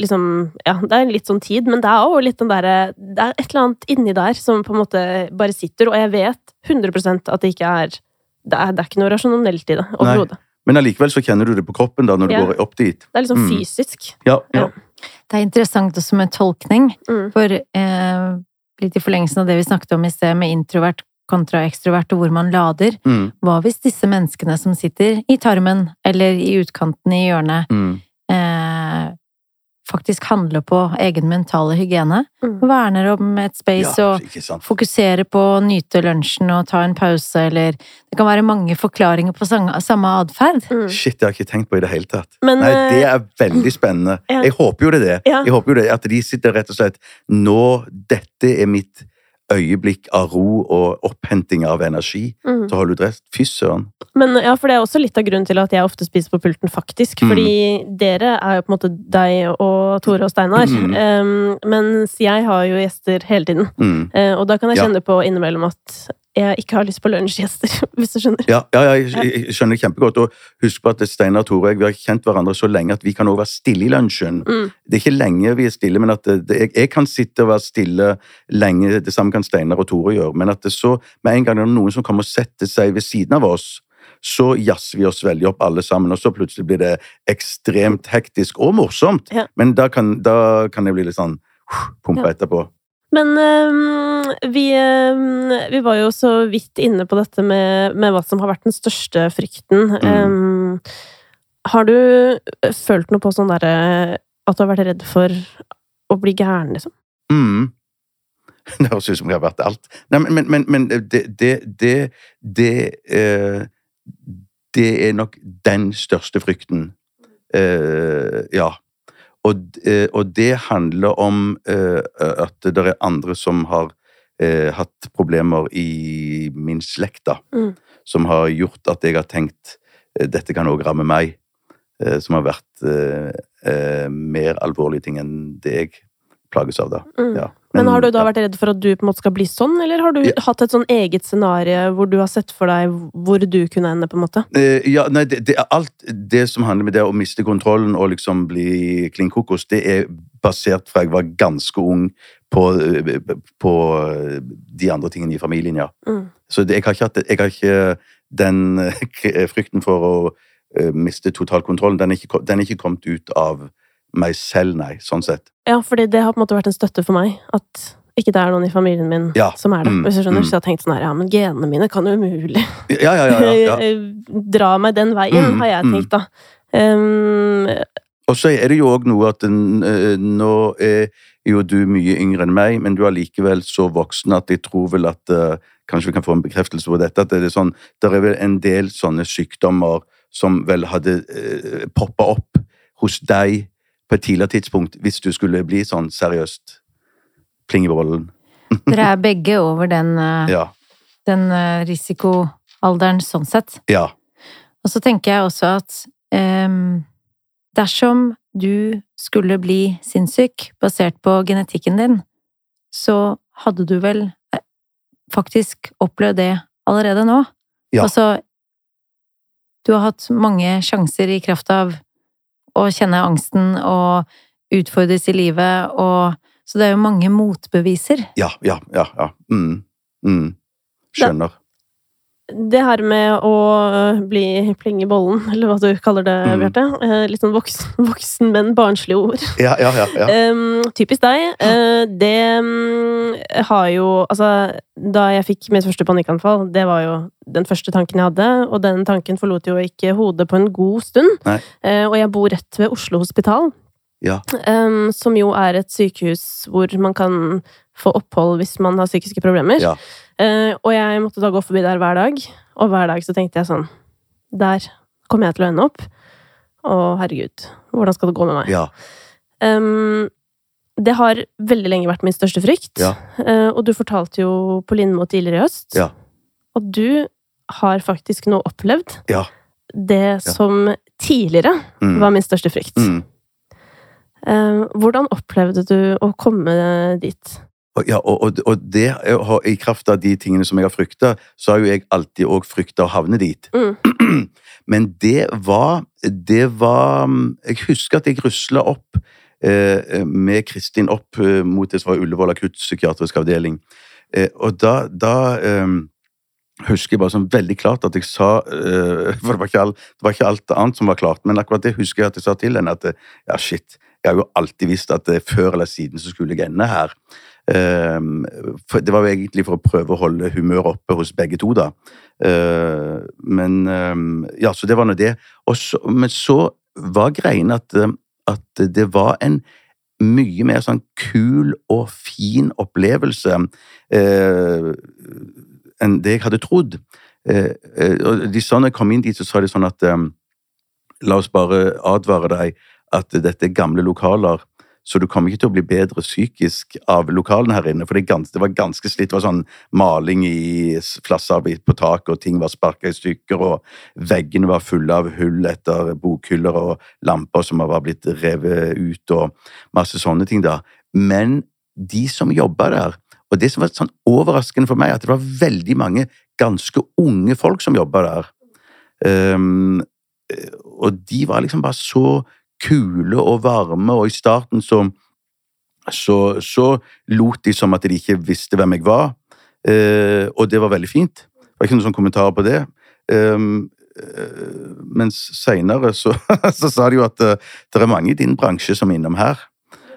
liksom, Ja, det er litt sånn tid, men det er også litt den derre Det er et eller annet inni der som på en måte bare sitter, og jeg vet 100% at det ikke er det er, det er ikke noe rasjonelt i det overhodet. Men allikevel så kjenner du det på kroppen da når du Ja. går opp dit. Det er liksom Mm. fysisk. Ja, ja. Det er interessant også med tolkning, Mm. for eh, litt i forlengelsen av det vi snakket om i sted med introvert kontra ekstrovert, og hvor man lader. Mm, Hva hvis disse menneskene som sitter i tarmen, eller i utkanten i hjørnet, mm. eh, faktisk handler på egen mentale hygiene? Mm. Verner om et space Ja, og fokuserer på å nyte lunsjen og ta en pause, eller Det kan være mange forklaringer på samme atferd. Mm. Shit, det har jeg ikke tenkt på i det hele tatt. Men Nei, det eh, er veldig spennende. Ja. Jeg håper jo det er det. Ja. Jeg håper jo det, At de sitter rett og slett Nå, dette er mitt øyeblikk av ro og opphenting av energi. mm. Så holder du dress. Fy søren. Men ja, for det er også litt av grunnen til at jeg ofte spiser på pulten, faktisk. Mm. Fordi dere er jo på en måte deg og Tore og Steinar. Mm. Um, mens jeg har jo gjester hele tiden. Eh, og da kan jeg Ja. kjenne på innimellom at jeg ikke har lyst på lunsjgjester, hvis du skjønner. Ja, ja, ja jeg, jeg skjønner det kjempegodt. Og husk på at Steinar og Tore vi har kjent hverandre så lenge at vi kan også være stille i lunsjen. Mm. Det er ikke lenge vi er stille, men at det, det, jeg, jeg kan sitte og være stille lenge. Det samme kan Steinar og Tore gjøre. Men at det så, med en gang det er noen som kommer og setter seg ved siden av oss, så jazzer vi oss veldig opp alle sammen, og så plutselig blir det ekstremt hektisk og morsomt. Ja. Men da kan, da kan jeg bli litt sånn pumpa Ja. etterpå. Men øhm, vi, øhm, vi var jo så vidt inne på dette med, med hva som har vært den største frykten. Mm. Øhm, har du følt noe på sånn derre At du har vært redd for å bli gæren, liksom? Mm. Det høres ut som jeg har vært alt. Nei, men, men, men, men det Det, det, det, eh, det er nok den største frykten. Eh, ja. Og, eh, og det handler om eh, at det er andre som har eh, hatt problemer i min slekt, da. Mm. Som har gjort at jeg har tenkt eh, dette kan òg ramme meg. Eh, som har vært eh, eh, mer alvorlige ting enn det jeg plages av, da. Mm. Ja. Men har du da vært redd for at du på en måte skal bli sånn, eller har du Ja. hatt et sånn eget scenario hvor du har sett for deg hvor du kunne ende, på en måte? Eh, ja, nei, det, det alt det som handler med det å miste kontrollen og liksom bli klin kokos, det er basert fra jeg var ganske ung på, eh, på de andre tingene i familien, ja. Mm. Så det, jeg, har hatt, jeg har ikke den eh, frykten for å miste totalkontrollen. Den er, ikke, den er ikke kommet ut av meg selv, nei, sånn sett. Ja, fordi det har på en måte vært en støtte for meg. At ikke det er noen i familien min Ja. som er det. Mm. Hvis du skjønner. Mm. Så jeg har tenkt sånn her, ja, men genene mine kan jo umulig Ja, ja, ja. ja, ja. dra meg den veien, Mm, har jeg mm. tenkt, da. Um, Og så er det jo òg noe at eh, nå er jo du mye yngre enn meg, men du er likevel så voksen at jeg tror vel at eh, Kanskje vi kan få en bekreftelse på dette. At det er sånn, det er vel en del sånne sykdommer som vel hadde uh, poppa opp hos deg på et tidligere tidspunkt hvis du skulle bli sånn seriøst pling i bollen? Dere er begge over den, eh, Ja. den eh, risikoalderen sånn sett. Ja. Og så tenker jeg også at um, dersom du skulle bli sinnssyk basert på genetikken din, så hadde du vel eh, faktisk opplevd det allerede nå. Ja. Altså, du har hatt mange sjanser i kraft av å kjenne angsten og utfordres i livet, og så det er jo mange motbeviser. Ja, ja, ja. ja. Mm. Mm. Skjønner. Det her med å øh, bli pling i bollen, eller hva du kaller det, Mm. Bjarte. Eh, Litt sånn voksen, voksen men barnslige ord. Ja, ja, ja. ja. Um, typisk deg. Uh, det um, har jo Altså, da jeg fikk mitt første panikkanfall, det var jo den første tanken jeg hadde, og den tanken forlot jo ikke hodet på en god stund. Eh, og jeg bor rett ved Oslo hospital, Ja. Um, som jo er et sykehus hvor man kan få opphold hvis man har psykiske problemer. Ja. Eh, og jeg måtte da gå forbi der hver dag, og hver dag så tenkte jeg sånn Der kommer jeg til å ende opp. Å, herregud, hvordan skal det gå med meg? ja. Um, det har veldig lenge vært min største frykt. Ja. Uh, og du fortalte jo på Lindmo tidligere i høst Ja. at du har faktisk nå opplevd Ja. det som tidligere Mm. var min største frykt. Mm. Uh, hvordan opplevde du å komme dit? Og, ja, og, og, det i kraft av de tingene som jeg har frykta, så har jo jeg alltid òg frykta å havne dit. Mm. Men det var Det var Jeg husker at jeg rusla opp eh, med Kristin opp eh, mot det som var Ullevål akuttpsykiatrisk avdeling. Eh, og da, da eh, husker jeg bare sånn veldig klart at jeg sa eh, For det var, ikke all, det var ikke alt annet som var klart, men akkurat det husker jeg at jeg sa til henne. At eh, ja, shit, jeg har jo alltid visst at eh, før eller siden så skulle jeg ende her. Ehm, det var jo egentlig for å prøve å holde humøret oppe hos begge to, da. Eh, men ehm, Ja, så det var nå det. Så, men så var greien at, at det var en mye mer sånn kul og fin opplevelse eh, enn det jeg hadde trodd. Eh, eh, de jeg kom inn dit, så sa de sånn at La oss bare advare deg at dette er gamle lokaler, så du kommer ikke til å bli bedre psykisk av lokalene her inne. For det, gans, det var ganske slitt. Det var sånn maling i flasser på taket, og ting var sparka i stykker, og veggene var fulle av hull etter bokhyller og lamper som var blitt revet ut, og masse sånne ting, da. Men de som jobba der, og det som var sånn overraskende for meg, at det var veldig mange ganske unge folk som jobba der. Um, og de var liksom bare så kule og varme, og i starten så, så, så lot de som at de ikke visste hvem jeg var, eh, og det var veldig fint. Det var ikke noen sånn kommentarer på det. Um, mens seinere så, så sa de jo at eh, det er mange i din bransje som er innom her,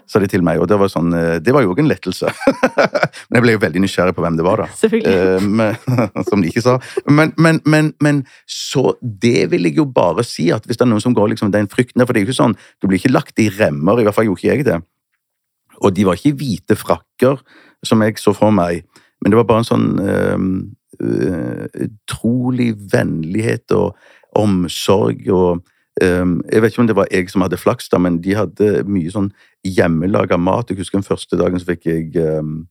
sa de til meg, og det var, sånn, eh, det var jo en lettelse. Men jeg ble jo veldig nysgjerrig på hvem det var, da. Selvfølgelig. Eh, men, som de ikke sa. Men, men, men, men så det vil jeg jo bare si, at hvis det er noen som går liksom den frykten For det er jo ikke sånn, du blir ikke lagt i remmer, i hvert fall gjorde ikke jeg det. Og de var ikke hvite frakker, som jeg så for meg, men det var bare en sånn eh, eh, utrolig vennlighet og omsorg og Jeg vet ikke om det var jeg som hadde flaks, da, men de hadde mye sånn hjemmelaga mat. Jeg husker den første dagen så fikk jeg um,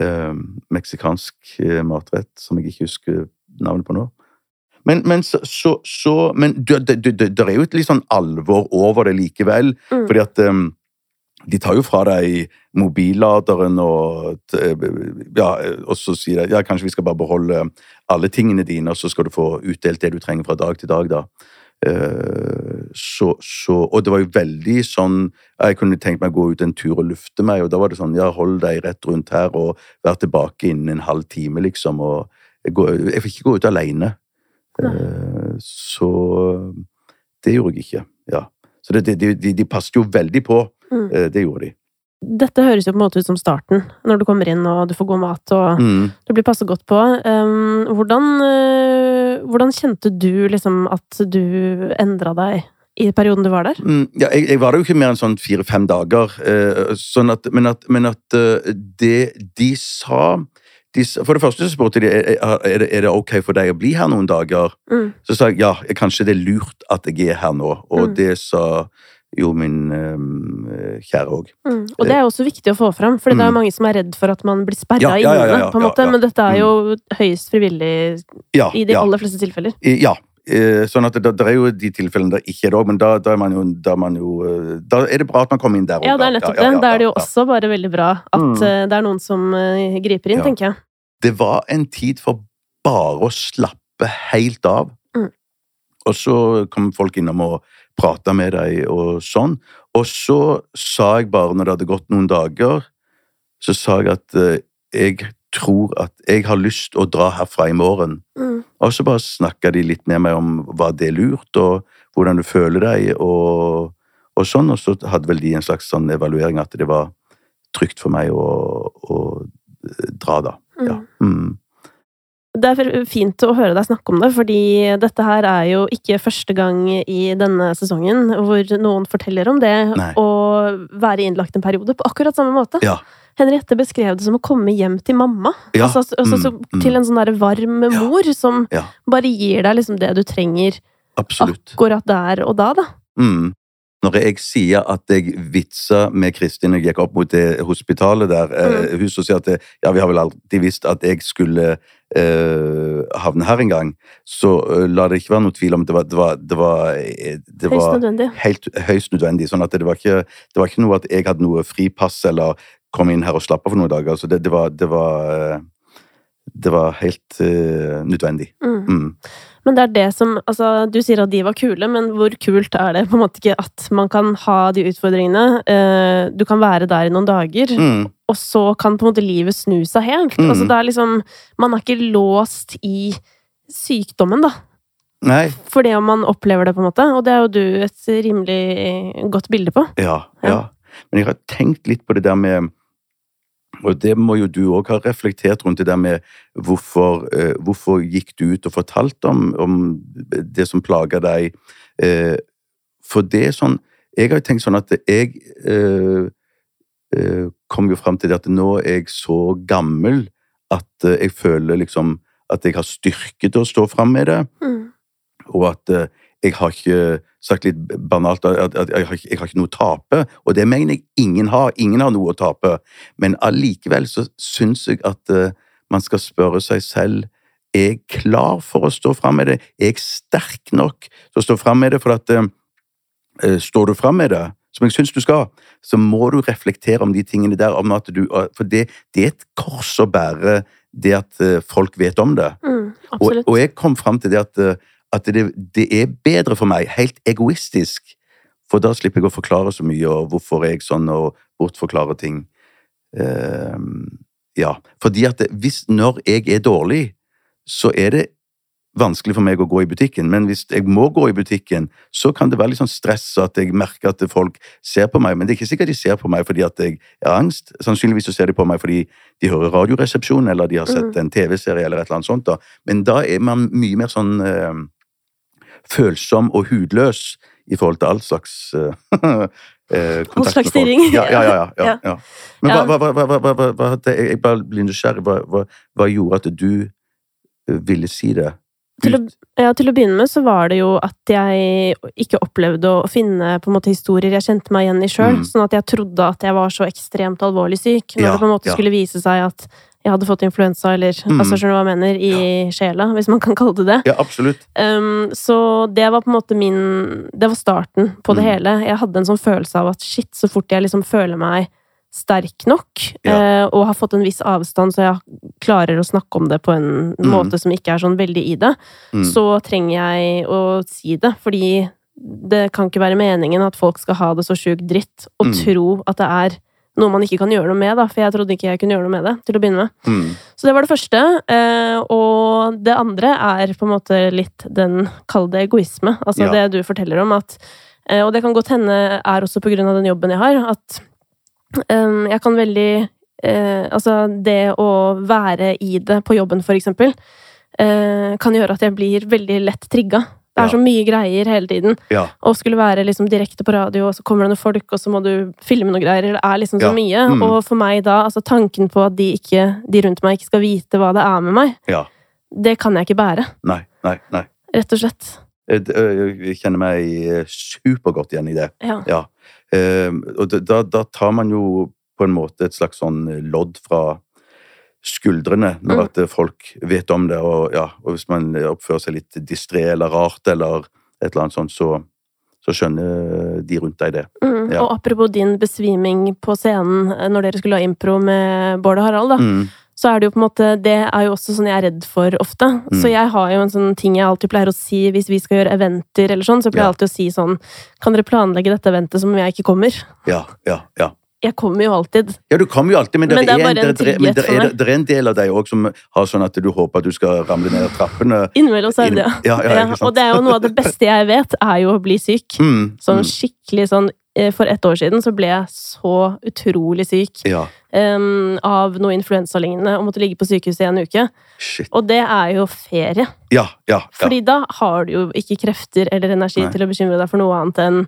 um, meksikansk eh, matrett som jeg ikke husker navnet på nå. Men, men, så, så, så, men det, det, det, det er jo et litt sånn alvor over det likevel. Mm. Fordi at um, de tar jo fra deg mobilladeren og ja, og så sier de ja, kanskje vi skal bare beholde alle tingene dine, og så skal du få utdelt det du trenger fra dag til dag, da. Eh, Så, så, og det var jo veldig sånn Jeg kunne tenkt meg å gå ut en tur og lufte meg, og da var det sånn Ja, hold deg rett rundt her og vær tilbake innen en halv time, liksom. Og jeg, går, jeg fikk ikke gå ut alene. Eh, Så det gjorde jeg ikke. Ja. Så det, de, de, de passet jo veldig på. Mm. Eh, Det gjorde de. Dette høres jo på en måte ut som starten, når du kommer inn og du får god mat og Mm. du blir passet godt på. Um, hvordan, hvordan kjente du liksom at du endra deg i perioden du var der? Mm, ja, jeg, jeg var der jo ikke mer enn sånn fire-fem dager. Eh, sånn at, men at, men at eh, det de sa de, For det første så spurte de er, er, det, er det ok for deg å bli her noen dager. Mm. Så sa jeg ja, kanskje det er lurt at jeg er her nå. Og Mm. det sa jo min øh, kjære òg. Mm. Og det er også viktig å få fram, for det er Mm. mange som er redd for at man blir sperra Ja, ja, ja, ja, inne. Men dette er jo høyst frivillig Ja, i de aller fleste tilfeller. Ja. eh, Sånn at det, det er jo de tilfellene der ikke er det òg, men da, da, er man jo, da, er man jo eh, Da er det bra at man kommer inn der òg. Ja, det er nettopp det. Da er det jo også bare veldig bra at Mm. det er noen som griper inn, tenker jeg. Det var en tid for bare å slappe helt av. Mm. Og så kom folk innom og prata med deg og sånn. Og så sa jeg bare, når det hadde gått noen dager, så sa jeg at eh, jeg tror at jeg har lyst å dra herfra i morgen. Mm. Og så bare snakka de litt med meg om var det lurt, og hvordan du føler deg, og, og sånn. Og så hadde vel de en slags sånn evaluering at det var trygt for meg å, å dra, da. Ja. Mm. Det er fint å høre deg snakke om det, fordi dette her er jo ikke første gang i denne sesongen hvor noen forteller om det Nei. å være innlagt en periode på akkurat samme måte. Ja. Henriette beskrev det som å komme hjem til mamma. Ja. Altså, altså, så, Mm, mm. Til en sånn der varm Ja. mor som Ja. bare gir deg liksom det du trenger Absolutt. akkurat der og da, da. Mm. Når jeg sier at jeg vitsa med Kristin når jeg gikk opp mot det hospitalet der, eh, hun som sier at det, ja, vi har vel alltid visst at jeg skulle eh, havne her en gang, så eh, la det ikke være noe tvil om det var, det var, det var, det var Høyst nødvendig. helt høyst nødvendig. Sånn at det var, ikke, det var ikke noe at jeg hadde noe fripass eller kom inn her og slapp av for noen dager. Altså det, det, var, det, var, eh, det var helt uh, nødvendig. Mm. Mm. Men det er det som Altså, du sier at de var kule, men hvor kult er det på en måte ikke at man kan ha de utfordringene? eh, du kan være der i noen dager, Mm. og så kan på en måte livet snu seg helt. Mm. Altså, det er liksom Man er ikke låst i sykdommen, da. Nei, For det om man opplever det, på en måte. Og det er jo du et rimelig godt bilde på. Ja, Ja. ja. Men jeg har tenkt litt på det der med Og det må jo du òg ha reflektert rundt, det der med hvorfor, eh, hvorfor gikk du ut og fortalte om, om det som plaga deg? Eh, for det er sånn Jeg har jo tenkt sånn at jeg eh, eh, kom jo fram til det at nå er jeg så gammel at eh, jeg føler liksom at jeg har styrke til å stå fram med det Mm. og at eh, jeg har ikke sagt litt banalt at, jeg, har ikke, jeg har ikke noe å tape, og det mener jeg ingen har. Ingen har noe å tape, men allikevel så syns jeg at uh, man skal spørre seg selv er jeg klar for å stå fram med det? Er jeg sterk nok til å stå fram med det? For at eh, eh, står du fram med det, som jeg syns du skal, så må du reflektere om de tingene der. Om at du, for det, det er et kors å bære det at uh, folk vet om det. Mm, Og, og jeg kom fram til det at, eh, at det, det er bedre for meg, helt egoistisk, for da slipper jeg å forklare så mye, og hvorfor er jeg sånn, og bortforklare ting. Uh, ja, fordi at hvis, når jeg er dårlig, så er det vanskelig for meg å gå i butikken, men hvis jeg må gå i butikken, så kan det være litt sånn stress at jeg merker at folk ser på meg, men det er ikke sikkert de ser på meg fordi at jeg har angst. Sannsynligvis så ser de på meg fordi de hører Radioresepsjonen, eller de har sett Mhm. en TV-serie eller et eller annet sånt. da. Men da er man mye mer sånn eh, følsom og hudløs i forhold til all slags eh, eh, kontakt slags styring. Ja, ja, ja. ja. Men hva, hva, hva, hva, jeg bare blir nysgjerrig. Hva, gjorde at du eh, ville si det? Til å, ja, til å begynne med så var det jo at jeg ikke opplevde å finne på en måte historier jeg kjente meg igjen i sjøl. Mm. Sånn at jeg trodde at jeg var så ekstremt alvorlig syk, når det på en måte skulle vise seg at jeg hadde fått influensa, eller Mm. altså skjønner du hva jeg mener, i sjela, hvis man kan kalle det det. Ja, absolutt. Um, så det var på en måte min Det var starten på det Mm. hele. Jeg hadde en sånn følelse av at shit, så fort jeg liksom føler meg sterk nok, Ja. uh, og har fått en viss avstand, så jeg klarer å snakke om det på en Mm. måte som ikke er sånn veldig i det, Mm. så trenger jeg å si det. Fordi det kan ikke være meningen at folk skal ha det så sjukt dritt, og Mm. tro at det er noe man ikke kan gjøre noe med, da. For jeg trodde ikke jeg kunne gjøre noe med det, til å begynne med. Mm. Så det var det første. eh, Og det andre er på en måte litt den kalde egoisme. Altså Ja. det du forteller om at eh, Og det kan godt hende er også på grunn av den jobben jeg har, at eh, jeg kan veldig eh, Altså det å være i det på jobben, for eksempel, eh, kan gjøre at jeg blir veldig lett trigga. Det er Ja. så mye greier hele tiden. Ja. Og skulle være liksom direkte på radio, og så kommer det noen folk, og så må du filme noen greier. Det er liksom så Ja. mye. Mm. Og for meg da, altså tanken på at de, ikke, de rundt meg ikke skal vite hva det er med meg, ja. det kan jeg ikke bære. Nei, nei, nei. Rett og slett. Eh, eh, Jeg kjenner meg eh, supergodt igjen i det. Ja. Og da, da tar man jo på en måte et slags sånn lodd fra skuldrene når Mm. at eh, folk vet om det, og, ja, og hvis man oppfører seg litt distré eller rart eller et eller annet sånt, så, så skjønner de rundt deg det. Mm. Ja. Og apropos din besviming på scenen eh, når dere skulle ha impro med Bård og Harald, da, Mm. så er det jo på en måte Det er jo også sånn jeg er redd for ofte. Mm. Så jeg har jo en sånn ting jeg alltid pleier å si hvis vi skal gjøre eventer eller sånn, så pleier Ja. jeg alltid å si sånn Kan dere planlegge dette eventet som om jeg ikke kommer? Ja, ja, ja. Jeg kommer jo alltid. Ja, du kommer jo alltid, men, Men det, er en det, det, men der, er, det er en del av deg òg som har sånn at du håper at du skal ramle ned trappene. Innimellom så er det det. Ja, ja, ja, og det er jo noe av det beste jeg vet, er jo å bli syk. Mm, Sånn mm, skikkelig sånn eh, For ett år siden så ble jeg så utrolig syk ja, em, av noe influensalignende og måtte ligge på sykehuset i en uke. shit. Og det er jo ferie. Ja, ja. ja. Fordi da har du jo ikke krefter eller energi Nei. til å bekymre deg for noe annet enn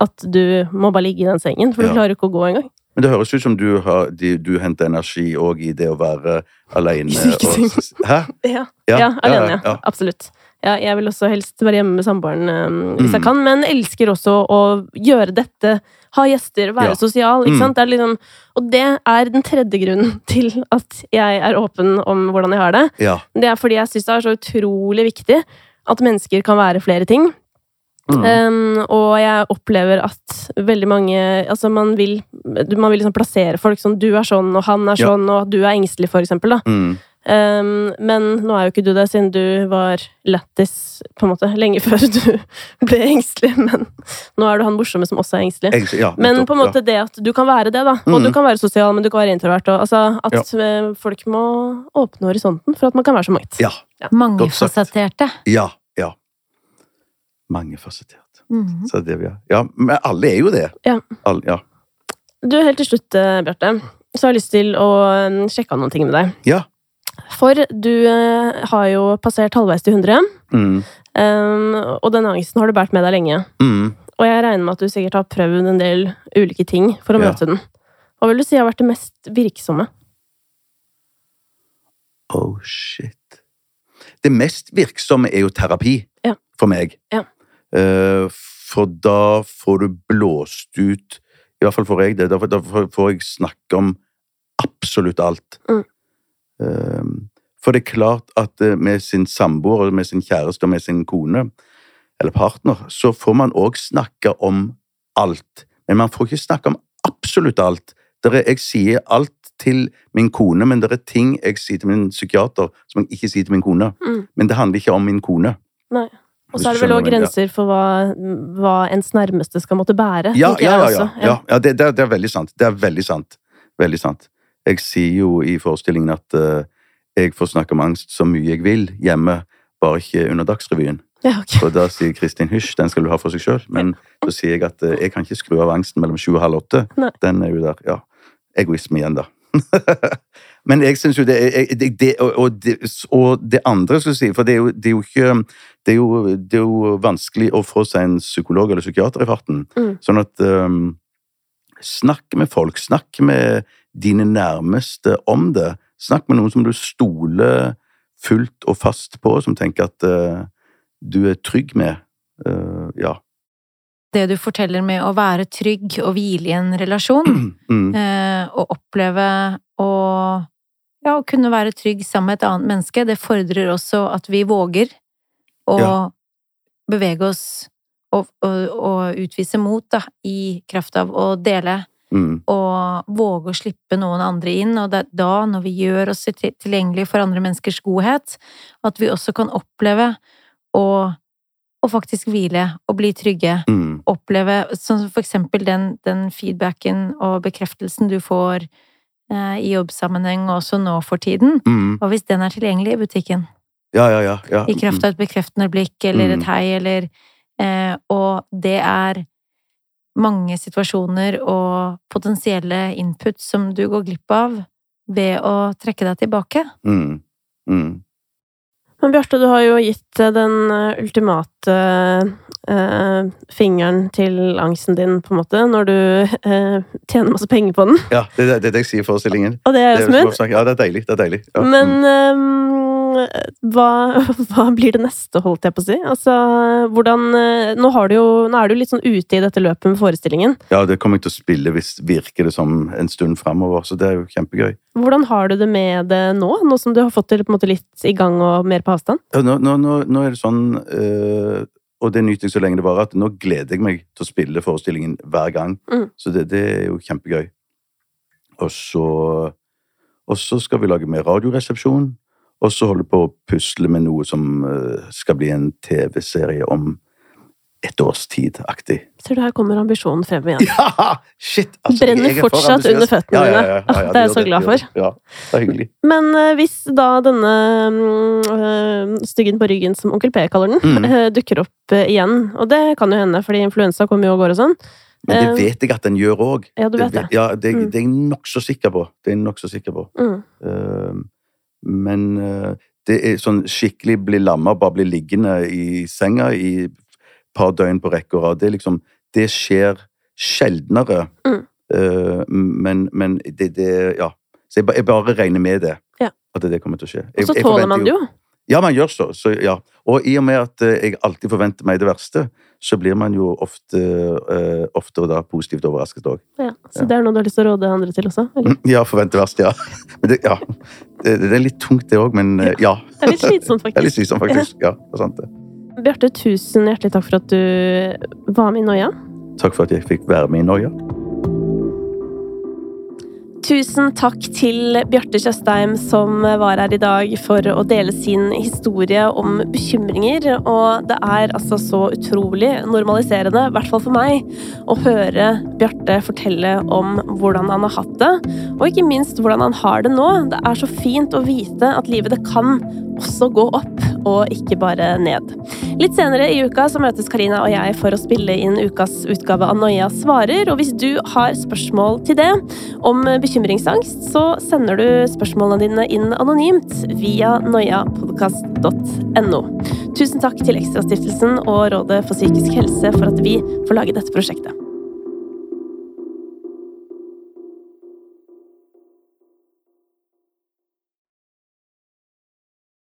at du må bare ligge i den sengen, for du Ja. klarer ikke å gå engang. Men det høres ut som du, har, de, du henter energi òg i det å være og- Hæ? Ja, ja, alene, ja. ja. Absolutt. Ja, jeg vil også helst være hjemme med samboeren um, hvis jeg Mm. kan, men elsker også å gjøre dette. Ha gjester, være Ja. sosial. ikke Mm. sant? Det liksom, og det er den tredje grunnen til at jeg er åpen om hvordan jeg har det. Ja. Det er fordi jeg syns det er så utrolig viktig at mennesker kan være flere ting. Mm. Um, og jeg opplever at veldig mange Altså, man vil, man vil liksom plassere folk sånn Du er sånn, og han er Ja. sånn, og du er engstelig, for eksempel. Da. Mm. Um, men nå er jo ikke du det, siden du var lættis på en måte lenge før du ble engstelig. Men nå er du han morsomme som også er engstelig. Jeg, ja, Men på en måte det at du kan være det, da. Og Mm. du kan være sosial, men du kan være introvert. Og, altså, at ja. folk må åpne horisonten for at man kan være så mangt. Ja. Mangefasetterte. Ja. Mangefasettert. Mhm. Så det vi har. Ja, men alle er jo det. Ja. Alle, ja. Du, helt til slutt, eh, Bjarte, så har jeg lyst til å eh, sjekke av noen ting med deg. Ja. For du eh, har jo passert halvveis til 100, Mm. um, og den angsten har du båret med deg lenge. Mm. Og jeg regner med at du sikkert har prøvd en del ulike ting for å Ja. møte den. Hva vil du si har vært det mest virksomme? Oh, shit. Det mest virksomme er jo terapi Ja. for meg. Ja. Eh, for da får du blåst ut I hvert fall får jeg det. Da får, jeg snakke om absolutt alt. Mm. Eh, for det er klart at eh, med sin samboer, med sin kjæreste og med sin kone, eller partner, så får man òg snakke om alt. Men man får ikke snakke om absolutt alt. Der er, jeg sier alt til min kone, men det er ting jeg sier til min psykiater som jeg ikke sier til min kone. Mm. Men det handler ikke om min kone. Nei. Og så er det vel òg grenser for hva, hva ens nærmeste skal måtte bære. Ja, ja, ja. ja, ja. ja det, det, er, det er veldig sant. Det er veldig sant. Veldig sant. Jeg sier jo i forestillingen at uh, jeg får snakke om angst så mye jeg vil hjemme, bare ikke under Dagsrevyen. Ja, okay. For da sier Kristin hysj, den skal du ha for seg sjøl. Men så sier jeg at uh, jeg kan ikke skru av angsten mellom sju og halv åtte. Den er jo der. Ja. Egoisme igjen, da. Men jeg syns jo det, det, det og, det og det andre, skal jeg si, for det er jo, det er jo ikke det er, jo, det er jo vanskelig å få seg en psykolog eller psykiater i farten. Mm. Sånn at um, Snakk med folk. Snakk med dine nærmeste om det. Snakk med noen som du stoler fullt og fast på, som tenker at uh, du er trygg med. Uh, ja. Det du forteller med å være trygg og hvile i en relasjon, Mm. eh, og oppleve å ja, å kunne være trygg sammen med et annet menneske, det fordrer også at vi våger å Ja. bevege oss og, og, og utvise mot, da, i kraft av å dele Mm. og våge å slippe noen andre inn, og det er da, når vi gjør oss tilgjengelige for andre menneskers godhet, at vi også kan oppleve å, å faktisk hvile og bli trygge. Mm. Oppleve sånn som for eksempel den, den feedbacken og bekreftelsen du får eh, i jobbsammenheng også nå for tiden. Mm. Og hvis den er tilgjengelig i butikken, Ja, ja, ja. ja. i kraft av et bekreftende blikk eller Mm. et hei eller eh, Og det er mange situasjoner og potensielle input som du går glipp av ved å trekke deg tilbake. Mm. Mm. Men Bjarte, du har jo gitt eh, den eh, ultimate eh, fingeren til angsten din, på en måte, når du eh, tjener masse penger på den. Ja, det er det, det jeg sier i forestillingen. Og det er jo smooth. ja, det er deilig. Det er deilig. Ja. Men mm. Hva, hva blir det neste, holdt jeg på å si? Altså, hvordan eh, Nå, har du jo, nå er du litt sånn ute i dette løpet med forestillingen. Ja, det kommer jeg til å spille hvis virker det som en stund framover, så det er jo kjempegøy. Hvordan har du det med det nå, nå som du har fått det måte litt i gang og mer på avstand? Ja, nå, nå, nå er det sånn øh, Og det nyter jeg så lenge det varer, at nå gleder jeg meg til å spille forestillingen hver gang. Mm. Så det, det er jo kjempegøy. Og så Og så skal vi lage mer radioresepsjon. Og så holder på å pusle med noe som øh, skal bli en TV-serie om et års tid-aktig. Du, her kommer ambisjonen frem igjen. Ja! Shit! altså, Brenner er for fortsatt under føttene Ja, ja, dine. ja, ja, ja, Det er jeg så glad for. Ja, det er hyggelig. Men uh, hvis da denne eh, styggen på ryggen, som Onkel P kaller den, Mm. uh, dukker opp eh, igjen, og det kan jo hende fordi influensa kommer jo og går og sånn Men det Eh, vet jeg at den gjør òg. Ja, du vet det. Ja, det, Mm. det er jeg nokså sikker på. Det er jeg nokså sikker på. mm. Men eh, det er sånn skikkelig bli lamma, bare bli liggende i senga i et par døgn på rekke og rad. Det, liksom, det skjer sjeldnere. Mm. Eh, men, men det, det Ja. Så jeg, ba- jeg bare regner med det. Ja. At det kommer til å skje. Og så tåler man det jo. Ja, man gjør så. så ja. Og i og med at eh, jeg alltid forventer meg det verste, så blir man jo ofte, uh, ofte da positivt overrasket òg. Ja, så det er noe du har lyst til å råde andre til også? Eller? Ja, forvente verst, ja. Men det, ja. Det, det er litt tungt, det òg, men eh, ja. Det er litt slitsomt, Det er litt faktisk. slitsomt, faktisk. Ja, det er sant det. Bjarte, tusen hjertelig takk for at du var med i Noia. Takk for at jeg fikk være med i Noia. Tusen takk til Bjarte Tjøstheim som var her i dag for å dele sin historie om bekymringer. Og det er altså så utrolig normaliserende, i hvert fall for meg, å høre Bjarte fortelle om hvordan han har hatt det, og ikke minst hvordan han har det nå. Det er så fint å vite at livet det kan også gå opp, og ikke bare ned. Litt senere i uka så møtes Karina og jeg for å spille inn ukas utgave av Noia svarer, og hvis du har spørsmål til det om bekymringsangst, så sender du spørsmålene dine inn anonymt via noiapodkast.no. Tusen takk til Ekstrastiftelsen og Rådet for psykisk helse for at vi får lage dette prosjektet.